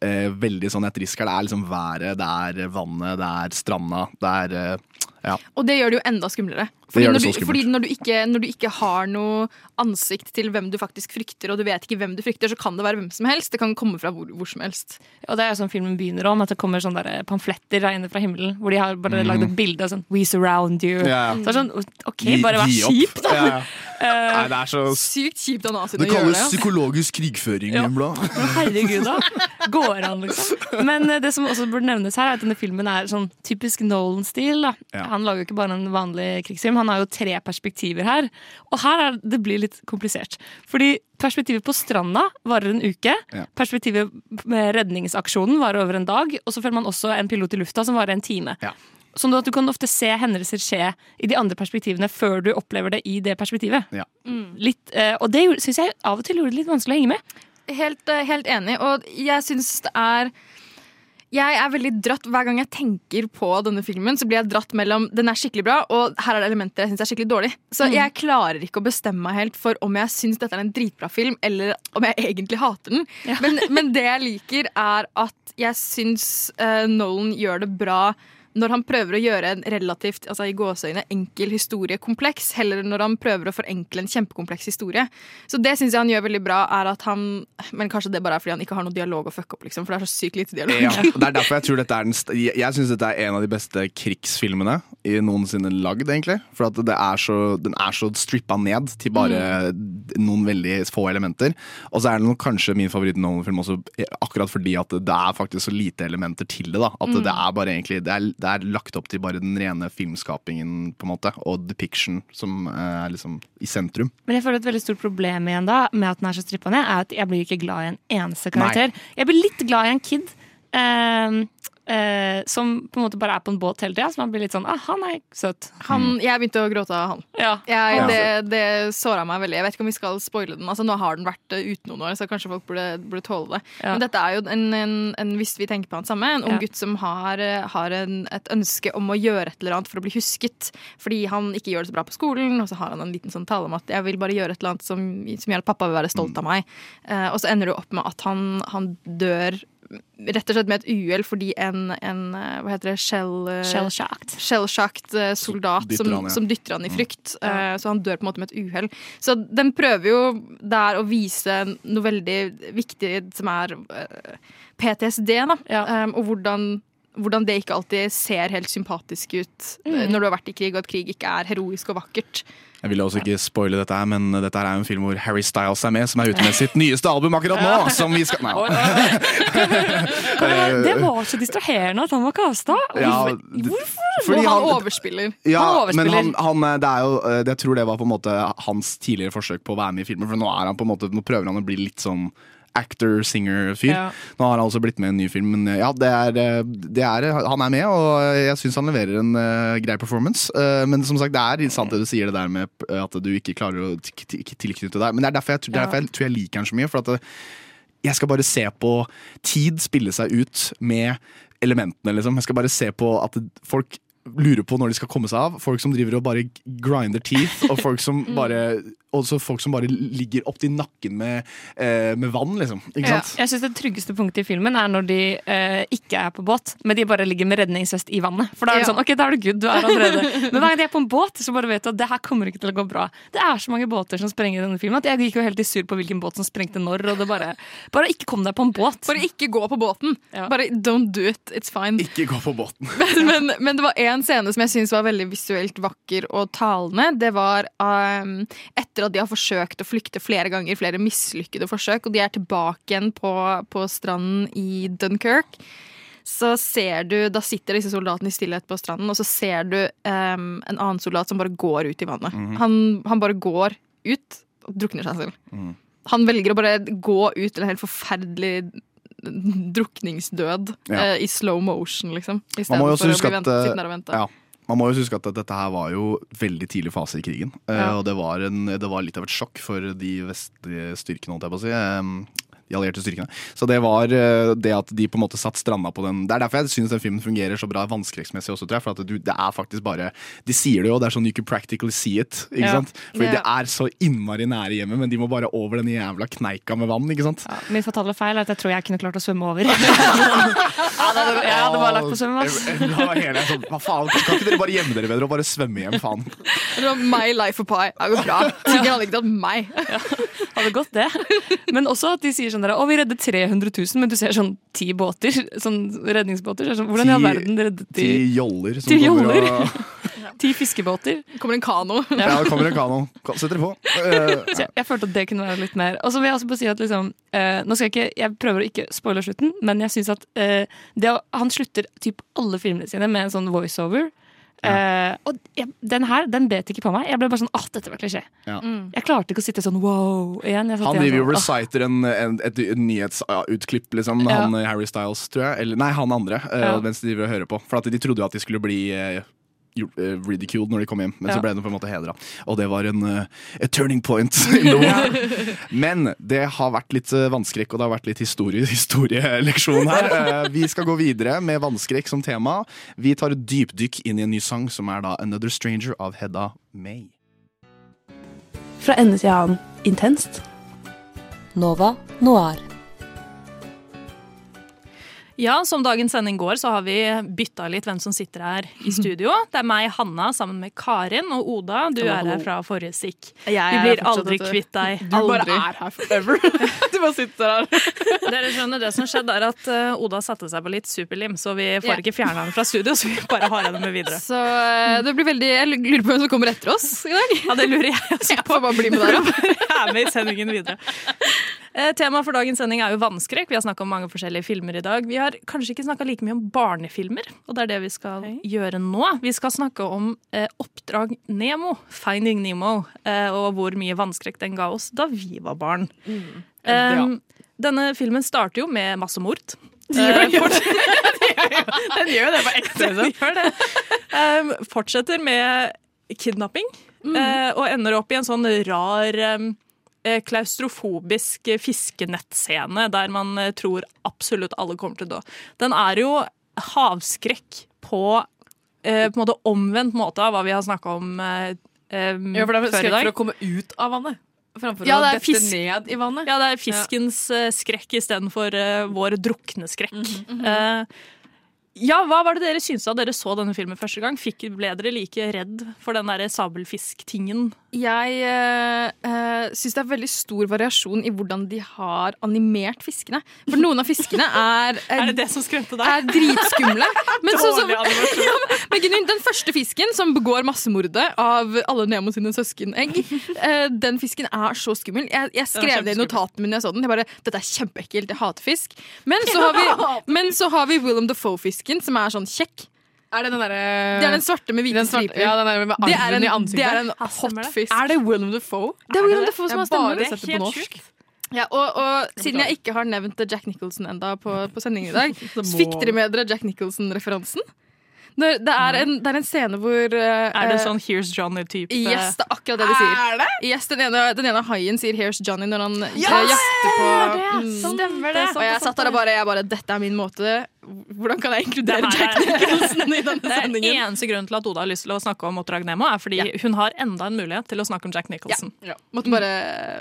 eh, veldig sånn etterisker. Det er liksom været, det er vannet, det er stranda, det er eh, ja. Og det gjør det jo enda skumlere. Det Fordi, når, du, fordi når, du ikke, når du ikke har noe ansikt til hvem du faktisk frykter, og du vet ikke hvem du frykter, så kan det være hvem som helst. Det kan komme fra hvor, hvor som helst. Og det er jo sånn filmen begynner om, at det kommer sånne der pamfletter regnet fra himmelen, hvor de har bare mm. lagd et bilde av sånn We surround you. Yeah. Så det er sånn, OK, bare vær kjip, da. Yeah. ja. Eh, Nei, det er så Sykt kjipt av naziene Det å gjøre kalles det. kalles psykologisk krigføring, Ja. Herregud, da. Går an, liksom. Men eh, det som også burde nevnes her, er at denne filmen er sånn typisk Nolan-stil. Ja. Han lager jo ikke bare en vanlig krigsfilm, han har jo tre perspektiver her. Og her er det blir litt komplisert. Fordi perspektivet på stranda varer en uke. Ja. Perspektivet med redningsaksjonen varer over en dag. Og så følger man også en pilot i lufta som varer en time. Sånn at du kan ofte se hendelser skje i de andre perspektivene før du opplever det i det perspektivet. Ja. Litt, eh, og det syns jeg av og til gjorde det litt vanskelig å henge med. Helt, eh, helt enig. Og jeg syns det er jeg er veldig dratt Hver gang jeg tenker på denne filmen, så blir jeg dratt mellom den er skikkelig bra, og her er det elementer jeg syns er skikkelig dårlig. Så Mm. jeg klarer ikke å bestemme meg helt for om jeg syns dette er en dritbra film, eller om jeg egentlig hater den. Men, men det jeg liker, er at jeg syns uh, Nolan gjør det bra når han prøver å gjøre en relativt altså i gåseøyne, enkel historie kompleks, heller enn når han prøver å forenkle en kjempekompleks historie. Så det syns jeg han gjør veldig bra, er at han Men kanskje det bare er fordi han ikke har noe dialog å fucke opp, liksom, for det er så sykt lite dialog. Ja, det er derfor jeg tror dette er den Jeg, jeg syns dette er en av de beste krigsfilmene i noensinne lagd, egentlig. For at det er så, den er så strippa ned til bare noen veldig få elementer. Og så er det nok kanskje min favoritt-Nolan-film også eh, akkurat fordi at det er faktisk så lite elementer til det. da At Mm. det er bare egentlig det er, det er lagt opp til bare den rene filmskapingen, på en måte, og depiction, som eh, er liksom i sentrum. Men jeg føler et veldig stort problem igjen da med at den er så strippa ned, er at jeg blir ikke glad i en eneste karakter. Jeg blir litt glad i en kid. eh, eh, som på en måte bare er på en båt hele tida. Så man blir litt sånn ah, han er søt. Han, jeg begynte å gråte av han. Ja. Jeg, det det såra meg veldig. Jeg vet ikke om vi skal spoile den. Altså, nå har den vært eh, ute noen år, så kanskje folk burde, burde tåle det. Ja. Men dette er jo en, en, en, hvis vi tenker på han samme, en ung Ja. gutt som har, eh, har en, et ønske om å gjøre et eller annet for å bli husket. Fordi han ikke gjør det så bra på skolen, og så har han en liten sånn tale om at jeg vil bare gjøre et eller annet som, som gjør at pappa vil være stolt av meg. Eh, og så ender det opp med at han, han dør rett og slett med et uhell fordi en, en eh, hva heter det, shell... eh, Shell-shocked. shell-shocked, eh, soldat Dytter som, han, ja. som dytter han i frykt. Eh, Så han dør på en måte med et uhell. Så den prøver jo der å vise noe veldig viktig som er PTSD, da. Um, og hvordan, hvordan det ikke alltid ser helt sympatisk ut Mm. når du har vært i krig, og at krig ikke er heroisk og vakkert. Jeg vil også ikke spoile dette, her, men dette her er en film hvor Harry Styles er med, som er ute med sitt nyeste album akkurat nå! Som vi skal Nei. Det var så distraherende at han var casta. Ja, Hvorfor? og han, han- overspiller. Ja, Han overspiller. men han, han, det er jo eh, Jeg tror det var på en måte hans tidligere forsøk på å være med i filmen, for nå er han på en måte Nå prøver han å bli litt sånn actor-singer-fyr. Ja. Nå har han også blitt med i en ny film, men eh, ja, det er, eh, det er Han er med, og jeg syns han leverer en uh, grei performance. Uh, men som sagt, det er sant det du sier det der med eh, at du ikke klarer å tilknytte deg. Men det er derfor jeg, det er derfor jeg tror jeg liker han så mye. For at eh, jeg skal bare se på tid spille seg ut med elementene, liksom. Jeg skal bare se på at folk lurer på når de skal komme seg av. Folk som driver og bare grinder teeth, og folk som bare også folk som bare ligger opptil nakken med, eh, med vann, liksom. Ikke Ja. sant? Jeg synes Det tryggeste punktet i filmen er når de eh, ikke er på båt, men de bare ligger med redningsvest i vannet. For da er det Ja. sånn, ok, da er du good, du er allerede Men hver gang de er på en båt, så bare vet du at det her kommer ikke til å gå bra. Det er så mange båter som sprenger i denne filmen at jeg gikk jo helt i sur på hvilken båt som sprengte når. Og det bare, bare ikke kom deg på en båt. Bare ikke gå på båten. Bare don't do it. It's fine. Ikke gå på båten. men, men, men det var én scene som jeg syns var veldig visuelt vakker og talende. Det var um, etter at de har forsøkt å flykte flere ganger, flere mislykkede forsøk, og de er tilbake igjen på, på stranden i Dunkerque. Så ser du, Da sitter disse soldatene i stillhet på stranden, og så ser du um, en annen soldat som bare går ut i vannet. Mm. han, han bare går ut og drukner seg selv. Mm. Han velger å bare gå ut til en helt forferdelig drukningsdød Ja. uh, i slow motion, liksom. I stedet for å bli at, vent, eh, sittende der og vente. ja, man må jo huske at dette her var jo veldig tidlig fase i krigen. eh, Ja. Og det var, en, det var litt av et sjokk for de vestlige styrkene, holdt jeg på å si. De allierte styrkene. Så det var eh, det at de på en måte satt stranda på den Det er derfor jeg syns den filmen fungerer så bra vanskrekksmessig også, tror jeg. For at du, det er faktisk bare De sier det jo, det er sånn you can practically see it. Ikke Ja. sant? Fordi Ja. det er så innmari nære hjemmet, men de må bare over den jævla kneika med vann, ikke sant? Min fatale feil er at jeg tror jeg kunne klart å svømme over. ja, det jeg hadde bare lagt på svømme. ass. Hele sånn, Hva faen, kan ikke dere bare gjemme dere bedre og bare svømme hjem, faen? Det var my life of pie. Det går bra. Tingene hadde ikke tatt meg. Hadde gått det. Men også at de sier sånn der, å vi reddet 300 000, men du ser sånn ti båter, sånn redningsbåter. Så er sånn, hvordan i all verden reddet de Ti joller som Ti joller. Av... Ti fiskebåter. Kommer en kano. Ja, ja kommer en kano. Sett dere på. Jeg, jeg følte at det kunne være litt mer. Og så vil jeg også bare si at liksom, eh, nå skal jeg, ikke, jeg prøver å ikke spoile slutten, men jeg syns at eh, det, å- han slutter typ alle filmene sine med en sånn voiceover. Eh, og jeg, den her den bet ikke på meg. Jeg ble bare sånn åh, dette var klisjé. Ja. Jeg klarte ikke å sitte sånn wow igjen. Jeg Han driver jo sånn, reciter en, en, et, et nyhetsutklipp, liksom. Ja. Han eh, Harry Styles, tror jeg. Eller nei, han andre. eh, Ja. Mens de driver og hører på. For at de trodde jo at de skulle bli eh, ridiculed når de kom hjem, men Ja. så ble de på en måte hedra. Og det var en uh, a turning point in the war. Men det har vært litt eh, vannskrekk, og det har vært litt historie, historieleksjon her. Uh, Vi skal gå videre med vannskrekk som tema. Vi tar et dypdykk inn i en ny sang, som er da Another Stranger av Hedda May. Fra ende til annen intenst. Nova Noir. Ja, som dagens sending går, så har vi bytta litt hvem som sitter her i studio. Det er meg, Hanna, sammen med Karin og Oda. Du Hallo, er her fra forrige stikk. Jeg Vi blir aldri kvitt deg. Du bare er her forever. du bare sitter her. Dere skjønner, Det som skjedde, er at eh, Oda satte seg på litt superlim, så vi får yeah. ikke fjerna henne fra studio. Så vi bare har henne med videre. Så eh, det blir veldig Jeg lurer på hvem som kommer etter oss i dag. Ja, det lurer jeg også på. Jeg får bare bli med der, da. Jeg er med i sendingen videre. Eh, Temaet for dagens sending er jo vannskrekk. Vi har snakka om mange forskjellige filmer i dag. Vi har kanskje ikke snakka like mye om barnefilmer, og det er det vi skal gjøre nå. Vi skal snakke om eh, Oppdrag Nemo, Finding Nemo, eh, og hvor mye vannskrekk den ga oss da vi var barn. Mm. Um, Denne filmen starter jo med masse mord. gjør Eh, Den gjør det på ekte. Um, fortsetter med kidnapping, eh, og ender opp i en sånn rar um, klaustrofobisk eh, fiskenettscene der man eh, tror absolutt alle kommer til å dø. Den er jo havskrekk på eh, på måte omvendt måte av hva vi har snakka om eh, Ja, for det er før i skrekk for å komme ut av vannet. Framfor Ja, å dette fisk- ned i vannet. Ja, det er fiskens ja. skrekk istedenfor uh, vår drukneskrekk. Eh, ja, hva var det dere syntes da dere så denne filmen første gang? Fikk, ble dere like redd for den der sabelfisktingen? Jeg øh, syns det er veldig stor variasjon i hvordan de har animert fiskene. For noen av fiskene er Er det det som skremte deg? Er dritskumle. Men, så, så, ja, men, den første fisken som begår massemordet av alle Nemo sine søskenegg, øh, den fisken er så skummel. Jeg, jeg skrev det i notatene mine. Jeg så den. Jeg bare, Dette er kjempeekkelt. Jeg hater fisk. Men så har vi, men så har vi Willem Defoe-fisken, som er sånn kjekk. Er det den derre Det er den svarte med hvite striper. ja, den der med Det er en- i ansiktet. Det er en Ja, hot det. fisk. Er det Willem Dafoe? Det er Willem Defoe som har Jeg har bare stemmen. sett det på norsk. Ja, og, og siden jeg ikke har nevnt Jack Nicholson enda på, på sendingen i dag, så fikk dere med dere Jack Nicholson-referansen? Når Det, er en- det er en scene hvor uh, Er det eh, sånn Here's Johnny-type? Yes, det er akkurat det de sier. Er det? Yes, den, ene, den ene haien sier 'Here's Johnny' når han eh, jakter på det mm. Stemmer det. Og jeg satt der og bare, jeg bare Dette er min måte hvordan kan jeg inkludere Jack Nicholson i denne sendingen? Det er eneste grunn til at Oda har lyst til å snakke om Oppdrag Nemo, er fordi hun har enda en mulighet til å snakke om Jack Nicholson. Ja, måtte, bare,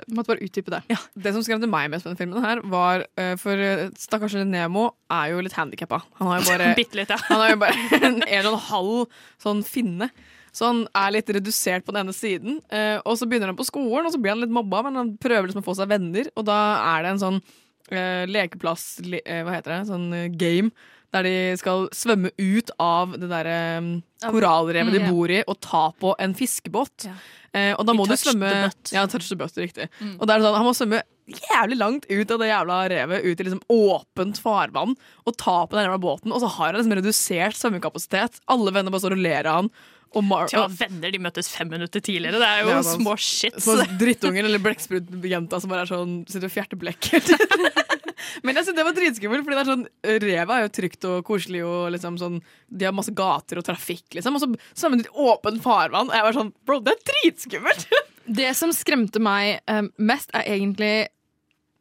måtte bare utdype det. Det som skremte meg mest med denne filmen, her var eh, For eh, stakkars Nemo er jo litt handikappa. Han har jo bare, litt, ja. han har jo bare en, en og en halv sånn finne. Så han er litt redusert på den ene siden. eh, og så begynner han på skolen, og så blir han litt mobba, men han prøver liksom å få seg venner. Og da er det en sånn eh, lekeplass le, eh, Hva heter det? Sånn eh, game. Der de skal svømme ut av det derre um, korallrevet Mm, de bor i, og ta på en fiskebåt. Eh, og da må du svømme. Ja, touch the butt, riktig. Mm. Og da er det sånn, han må svømme jævlig langt ut av det jævla revet, ut i liksom åpent farvann, og ta på den jævla båten, og så har han liksom redusert svømmekapasitet. Alle venner bare står og ler av han. Og Mar Tja, venner de møttes fem minutter tidligere. Det er jo Ja, sånn- små shits. Små drittunger eller blekksprutjenta som bare er sånn, sitter og fjerter blekk. Men jeg synes det var dritskummelt, Fordi det er sånn, revet er jo trygt og koselig. Og liksom sånn, De har masse gater og trafikk, liksom. Og så svømmer de i åpent farvann. Og jeg var sånn, bro, det er dritskummelt! Det som skremte meg um, mest, er egentlig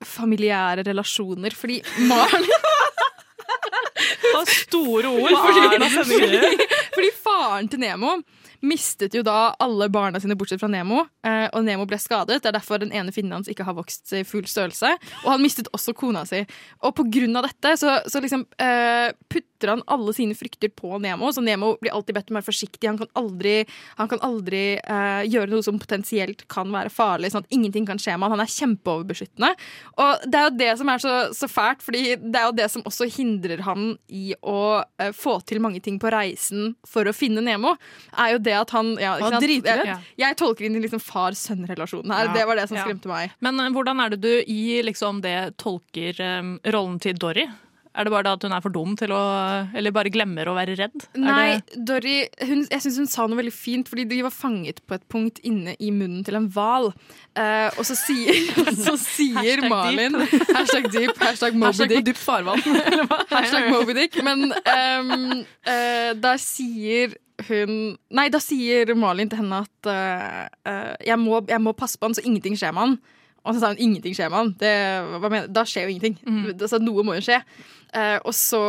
familiære relasjoner, fordi Maren Hva store ord. Hva er det? Fordi faren til Nemo mistet jo da alle barna sine bortsett fra Nemo, eh, og Nemo ble skadet. Det er derfor den ene finnen hans ikke har vokst i full størrelse. Og han mistet også kona si. Og på grunn av dette så, så liksom eh, putter han alle sine frykter på Nemo, så Nemo blir alltid bedt om å være forsiktig. Han kan aldri, han kan aldri eh, gjøre noe som potensielt kan være farlig, sånn at ingenting kan skje med han. Han er kjempeoverbeskyttende. Og det er jo det som er så, så fælt, fordi det er jo det som også hindrer han i å eh, få til mange ting på reisen for å finne Nemo. Er jo det at han ja, ikke sant? dritredd. Jeg, jeg tolker inn i liksom far-sønn-relasjonen her. Ja. Det var det som Ja. skremte meg. Men eh, hvordan er det du i liksom det tolker um, rollen til Dory? Er det bare da at hun er for dum til å Eller bare glemmer å være redd? Nei, Dory hun, Jeg syns hun sa noe veldig fint, fordi de var fanget på et punkt inne i munnen til en hval. Uh, og så sier, så sier Malin deep. Hashtag deep, hashtag Moby Dick. dypt farvann. hashtag Moby Dick. Men um, uh, da sier hun Nei, da sier Malin til henne at uh, jeg, må, jeg må passe på han så ingenting skjer med han. Og så sa hun ingenting skjer med mener, da skjer jo ingenting. Altså, noe må jo skje. Eh, og så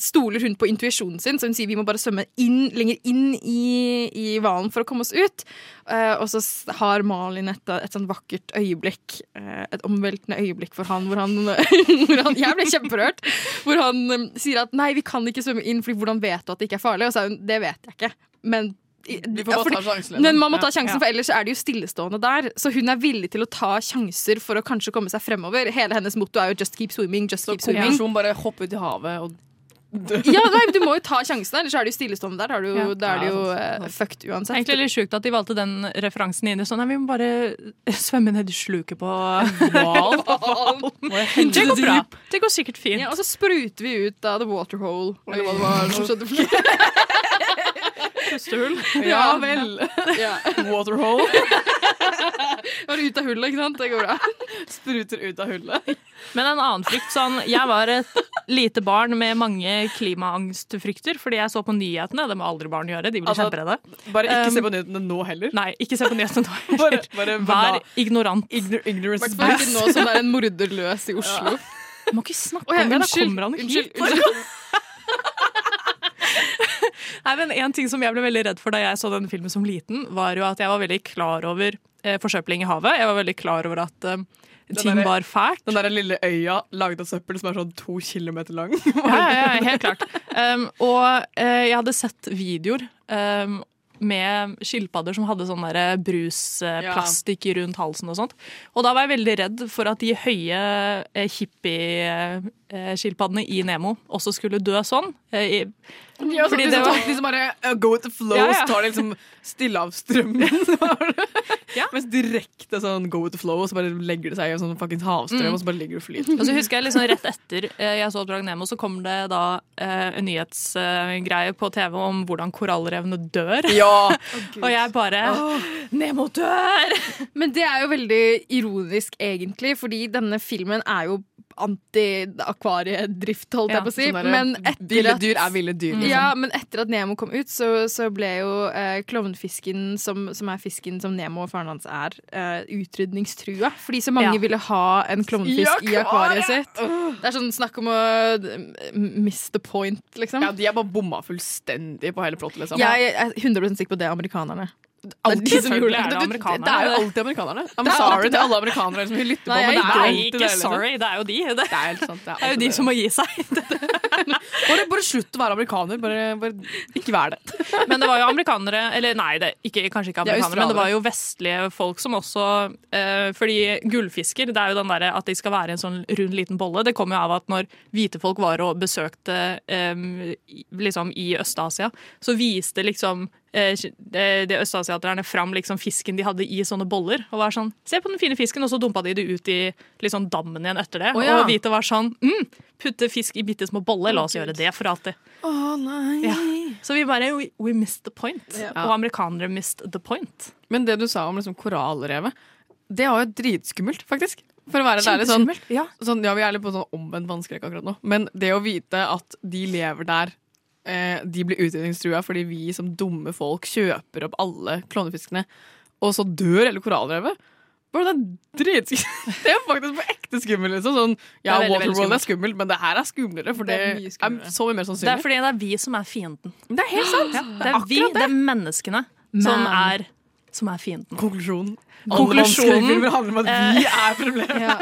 stoler hun på intuisjonen sin, så hun sier vi må bare svømme inn, lenger inn i, i hvalen for å komme oss ut. Eh, og så har Malin et, et sånn vakkert øyeblikk, eh, et omveltende øyeblikk for han, hvor han, hvor han Jeg ble kjemperørt. Hvor han eh, sier at nei, vi kan ikke svømme inn, Fordi hvordan vet du at det ikke er farlig? Og så sa hun det vet jeg ikke. Men Vi får bare fordi- ta sjansen. Men man må ta sjansen, Ja. for ellers er det jo stillestående der. Så hun er villig til å ta sjanser for å kanskje komme seg fremover. Hele hennes motto er jo 'just keep swimming', just keep swimming. Konklusjon bare hoppe ut i havet og Ja, nei, Du må jo ta sjansen, ellers er det jo stillestående der. Da er det jo, Ja. da er det jo Ja, eh, fucked uansett. Egentlig litt sjukt at de valgte den referansen inn i sånn. Nei, vi må bare svømme ned i sluket på hval. Det går bra. Det går sikkert fint. Ja, og så spruter vi ut av the waterhole, eller hva det var. Pustehull. Ja vel. Waterhole. Bare ut av hullet, ikke sant? Det går bra. Spruter ut av hullet. Men en annen frykt sånn Jeg var et lite barn med mange klimaangstfrykter fordi jeg så på nyhetene. Det må aldri barn gjøre. De blir Altså, kjemperedde. Bare ikke se Um, på nyhetene nå heller. Nei, ikke se på nyhetene nå heller. Bare, bare Vær ignorant. ignorance Hvertfall ikke nå som det er en morder løs i Oslo. Ja. må ikke snakke om det. Da kommer han unnskyld, hit. Nei, men En ting som jeg ble veldig redd for da jeg så denne filmen som liten, var jo at jeg var veldig klar over eh, forsøpling i havet. Jeg var veldig klar over at eh, ting der, var fælt. Den der lille øya laget av søppel som er sånn to kilometer lang. Ja, ja, ja, helt klart. Um, og eh, jeg hadde sett videoer um, med skilpadder som hadde sånn brusplastikk rundt halsen og sånt. Og da var jeg veldig redd for at de høye eh, hippie-skilpaddene i Nemo også skulle dø sånn. Eh, i- Ja, fordi de, det var- de som bare uh, go with the flow, Ja, ja. så tar de liksom stille av strømmen. Mens direkte sånn go with the flow, og så bare legger det seg i en sånn fuckings havstrøm, Mm. og så bare ligger du flyt. Og så husker jeg liksom Rett etter eh, jeg så Oppdrag Nemo, så kom det da eh, en nyhetsgreie på TV om hvordan korallrevene dør. Ja. og jeg bare Nemo dør! Men det er jo veldig ironisk, egentlig, fordi denne filmen er jo anti-akvariedrift, holdt Ja, jeg på å si. sånn Men etter ville dyr er ville dyr, liksom. Ja, men etter at Nemo kom ut, så, så ble jo eh, klovnfisken, som, som er fisken som Nemo og faren hans er, eh, utrydningstrua. Fordi så mange Ja. ville ha en klovnfisk I akvariet sitt. Det er sånn snakk om å miss the point, liksom. Ja, de er bare bomma fullstendig på hele plottet, liksom. Jeg er 100 sikker på det er amerikanerne. Alltid de som gjorde det. det det. Det er jo alltid amerikanerne. I'm sorry til alle amerikanere som vil lytte på, Nei, men det er nei, Ikke sorry, det er jo de. Det, er helt sant. Det er, jo de som må gi seg. Bare, bare slutt å være amerikaner. Bare, bare ikke vær det. Men det var jo amerikanere Eller nei, det, ikke, kanskje ikke er amerikanere, men det var jo vestlige folk som også eh, Fordi gullfisker, det er jo den derre at de skal være en sånn rund liten bolle. Det kommer jo av at når hvite folk var og besøkte eh, liksom i Øst-Asia, så viste liksom de de østasiaterne fram liksom fisken de hadde i sånne boller. Og var sånn Se på den fine fisken, og så dumpa de det ut i liksom dammen igjen etter det. Oh, ja. Og hvite var sånn mm, Putte fisk i bitte små boller, la oss gjøre det for alltid. Oh, nei. Ja. Så vi bare we, we missed the point. Ja. Og amerikanere missed the point. Men det du sa om liksom korallrevet, det var jo dritskummelt, faktisk. For å være ærlig sånn, ja. sånn Ja, vi er litt på sånn omvendt vannskrekk akkurat nå, men det å vite at de lever der eh, De blir utrydningstrua fordi vi som dumme folk kjøper opp alle klovnefiskene, og så dør hele korallrevet. Det er dritskummelt. Det er faktisk på ekte skummelt. Liksom. Sånn, ja, Det er Waterworld er skummelt. men det her er skumlere, for det, Det er er, så mye mer Det er fordi det er vi som er fienden. Det er helt sant! Ja, det er vi, det er menneskene, som er, som er fienden. Konklusjonen. Konklusjonen, filmer handler om at vi eh, er problemet. Ja.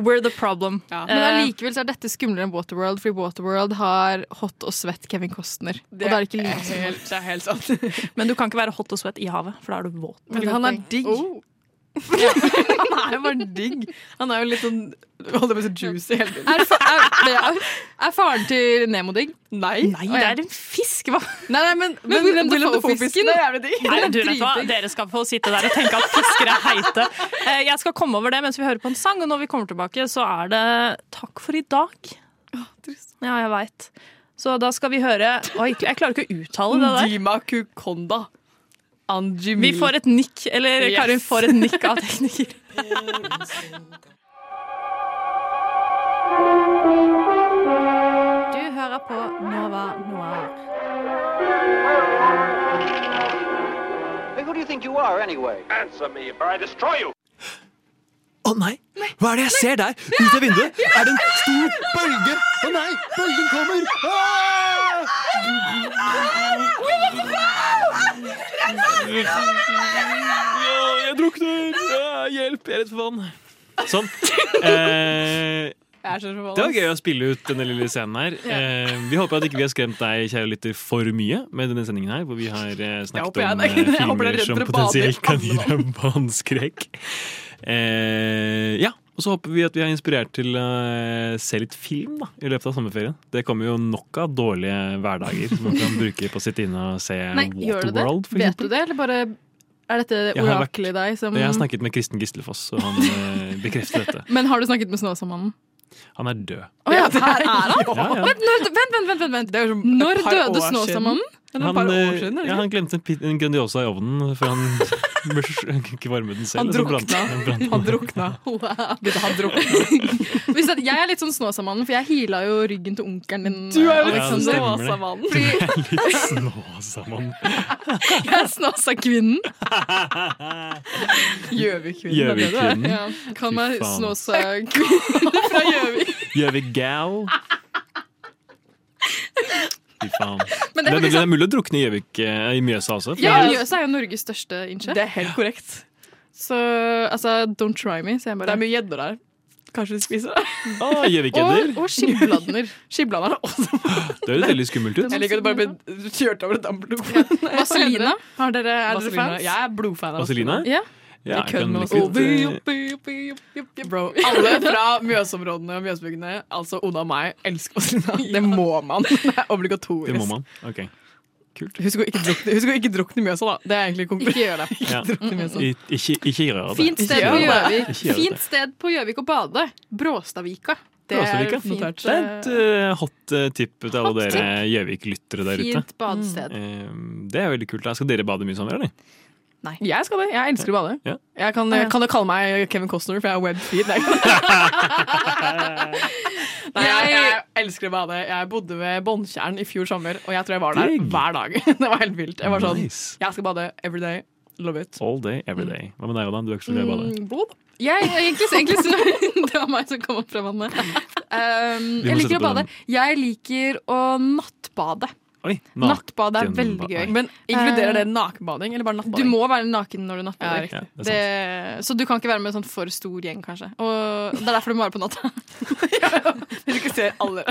We're the problem. Men Eh, allikevel er dette skumlere enn Waterworld, fordi Waterworld har hot og svett Kevin Costner. og det er det ikke like helt, det er helt sant. men du kan ikke være hot og svett i havet, for da er du våt. Men han er digg. Han er jo bare digg. Han er jo litt sånn Holdt jeg på å si juicy hele tiden. Er, er, er, er faren til Nemo digg? Nei. Nei, det er en fisk, hva? Nei, nei, men, Men Willem Dafoe-fisken er jævlig digg. Nei, du vet hva? Dere skal få sitte der og tenke at fisker er heite. Eh, Jeg skal komme over det mens vi hører på en sang, og når vi kommer tilbake, så er det takk for i dag. Ja, jeg veit. Så da skal vi høre Oi, jeg klarer ikke å uttale det der. Dima Kukonda. Anjimi. Vi får et nikk, eller Yes. Karin får et nikk av tekniker. Du hører på Nova Noir. Hey, who do you think you are, anyway? Answer me, or I destroy you! Å nei! Hva er det jeg ser der? Ut av vinduet er det en stor bølge! Å nei! Bølgen kommer! Ah! Jeg drukner! Hjelp, jeg er redd for vann. Sånn. Eh, det var gøy å spille ut denne lille scenen her. Eh, vi håper at ikke vi har skremt deg, kjære lytter, for mye med denne sendingen her, hvor vi har eh, snakket om filmer som potensielt kan gi deg vannskrekk. Eh, ja, og så håper vi at vi har inspirert til å eh, se litt film da, i løpet av sommerferien. Det kommer jo nok av dårlige hverdager som man kan bruke på å sitte inne og se Nei, gjør du det? Waterworld, Vet eksempel. du det, eller bare er dette oraklet i deg som Jeg har snakket med Kristen Gislefoss, og han eh, bekrefter dette. Men har du snakket med Snåsamannen? Han er død. Å ja, der er han! Ja, ja. Vent, vent, vent, vent, vent, vent. Når døde Snåsamannen? Han, eh, siden, ja, han glemte en, en Grandiosa i ovnen, for han ikke varme den selv. Han drukna. han brant. Han drukna. Wow. Han drukna. Jeg er litt sånn Snåsamannen, for jeg heala jo ryggen til onkelen din. Du er jo eh, litt stemmer det. Fordi Du er litt Snåsamannen. jeg er Snåsakvinnen. Gjøvik-kvinnen. Gjøvik-kvinnen. Ja, Kall meg. Snåsakvinnen fra Gjøvik. Gjøvik-gal. Fy faen. Men Det, det det, er mulig å drukne i Gjøvik eh, i Mjøsa også. Ja, Mjøsa er jo Norges største innsjø. Det er helt korrekt. Så altså, don't try me, sier jeg Det er mye gjedder der. Kanskje de spiser det. Ah, Og, og skibladner. skibladner er også Det høres veldig skummelt ut. Jeg liker at det bare blir kjørt over et damplokomotiv. Vaselina. Dere, er dere fans? Jeg er blodfan av Vaselina? Ja. Ja, eh, Bro, alle fra Mjøsområdene og Mjøsbygdene, altså Oda og meg, elsker oss Det må man. Det er obligatorisk. Det må man. Ok. Kult. Husk å ikke drukne, husk å ikke drukne i Mjøsa, da. Det er egentlig. Ikke gjør det. Drukne Mjøsa. I- Ikke, ikke gjør det. Fint sted på. Gjøvik. Fint sted på Gjøvik å bade. Bråstadvika. Det er fint, Det er et eh, hot tip til alle dere Gjøvik-lyttere der ute. fint badested. Eh, det er veldig kult. Da Skal dere bade mye sommer, eller? Nei. Jeg skal det. Jeg elsker å bade. Ja. Jeg kan, Ah, ja. kan du kalle meg Kevin Costner, for jeg er webfeed? Nei. Nei, jeg, jeg elsker å bade. Jeg bodde ved Båndtjern i fjor sommer, og jeg tror jeg var der hver dag. Det var helt vilt. Jeg var sånn, Nice. jeg skal bade every day. Love it. All day, every day. Hva med deg, Odan? Du er ikke så glad i å bade? Mm, blod. Jeg, egentlig, egentlig så, Det var meg som kom opp fra vannet. Um, jeg liker å bade. Jeg liker å nattbade. Oi, Nattbad er veldig gøy. Men Inkluderer Eh, det nakenbading, eller bare Du må være naken når du Ja, nattbader. Ja, det det så du kan ikke være med en sånn for stor gjeng, kanskje. Og det er derfor du må være på natta. Hvis du ikke ser alle.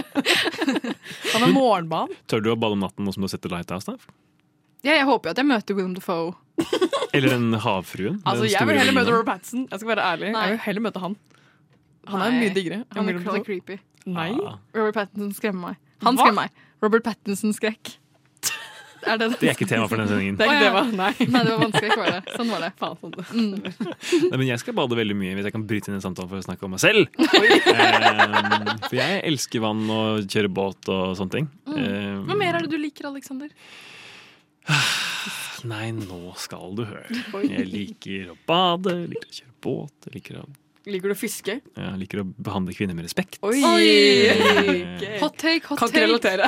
Hva med morgenbad? Tør du å bade om natten nå som du har sett The Lighthouse? da? Ja, jeg håper jo at jeg møter Willem Defoe. Eller den havfruen? Altså, den jeg vil heller møte? Robert Pattinson. Jeg skal være ærlig. Nei. Jeg vil heller møte han. Han er Nei. mye diggere. Han er creepy. Nei. Ah, Robert Pattinson skremmer meg. Han Hva? skremmer meg. Robert Pattinson-skrekk. Er det det er ikke tema for denne sendingen. Det er ikke tema, det? Nei. Nei, det var vanskelig. Var det. Sånn var det. Faen, sånn. Mm. Nei, men jeg skal bade veldig mye hvis jeg kan bryte inn en samtale for å snakke om meg selv. um, for jeg elsker vann og kjøre båt og sånne ting. Eh, Hva mer er det du liker, Alexander? Nei, nå skal du høre. Jeg liker å bade, liker å kjøre båt, liker å, Liker du å fiske? jeg liker å behandle kvinner med respekt. Oi! Oi. Hot take, hot Kan ikke relatere.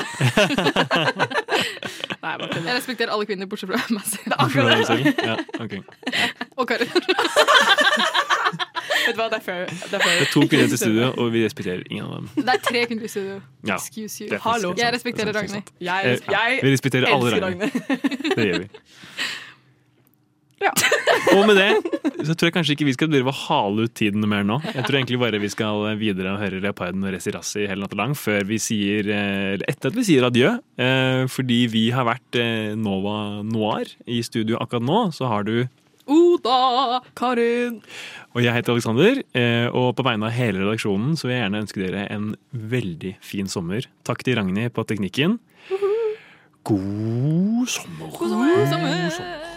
Nei, bare Jeg respekterer alle kvinner bortsett fra meg selv. Ja, okay. Og Karin. Vet du hva, det er fair. Det er, fair. Det er to kvinner til studio, og vi respekterer ingen av dem. Det er tre kvinner i studio. Ja, Excuse you. Hallo. Jeg respekterer er Ragnhild. Jeg, jeg Vi respekterer alle. Ragnhild. Det gjør vi. Og med det så tror jeg kanskje ikke vi skal drive og hale ut tiden mer nå. Jeg tror egentlig bare vi skal videre og høre Leoparden og Resi Rassi hele natta lang før vi sier, eh, eller etter at vi sier adjø. Eh, Fordi vi har vært eh, Nova Noir i studio akkurat nå. Så har du Oda! Karin! Og jeg heter Alexander, og på vegne av hele redaksjonen så vil jeg gjerne ønske dere en veldig fin sommer. Takk til Ragnhild på teknikken. God sommer. God sommer. God sommer.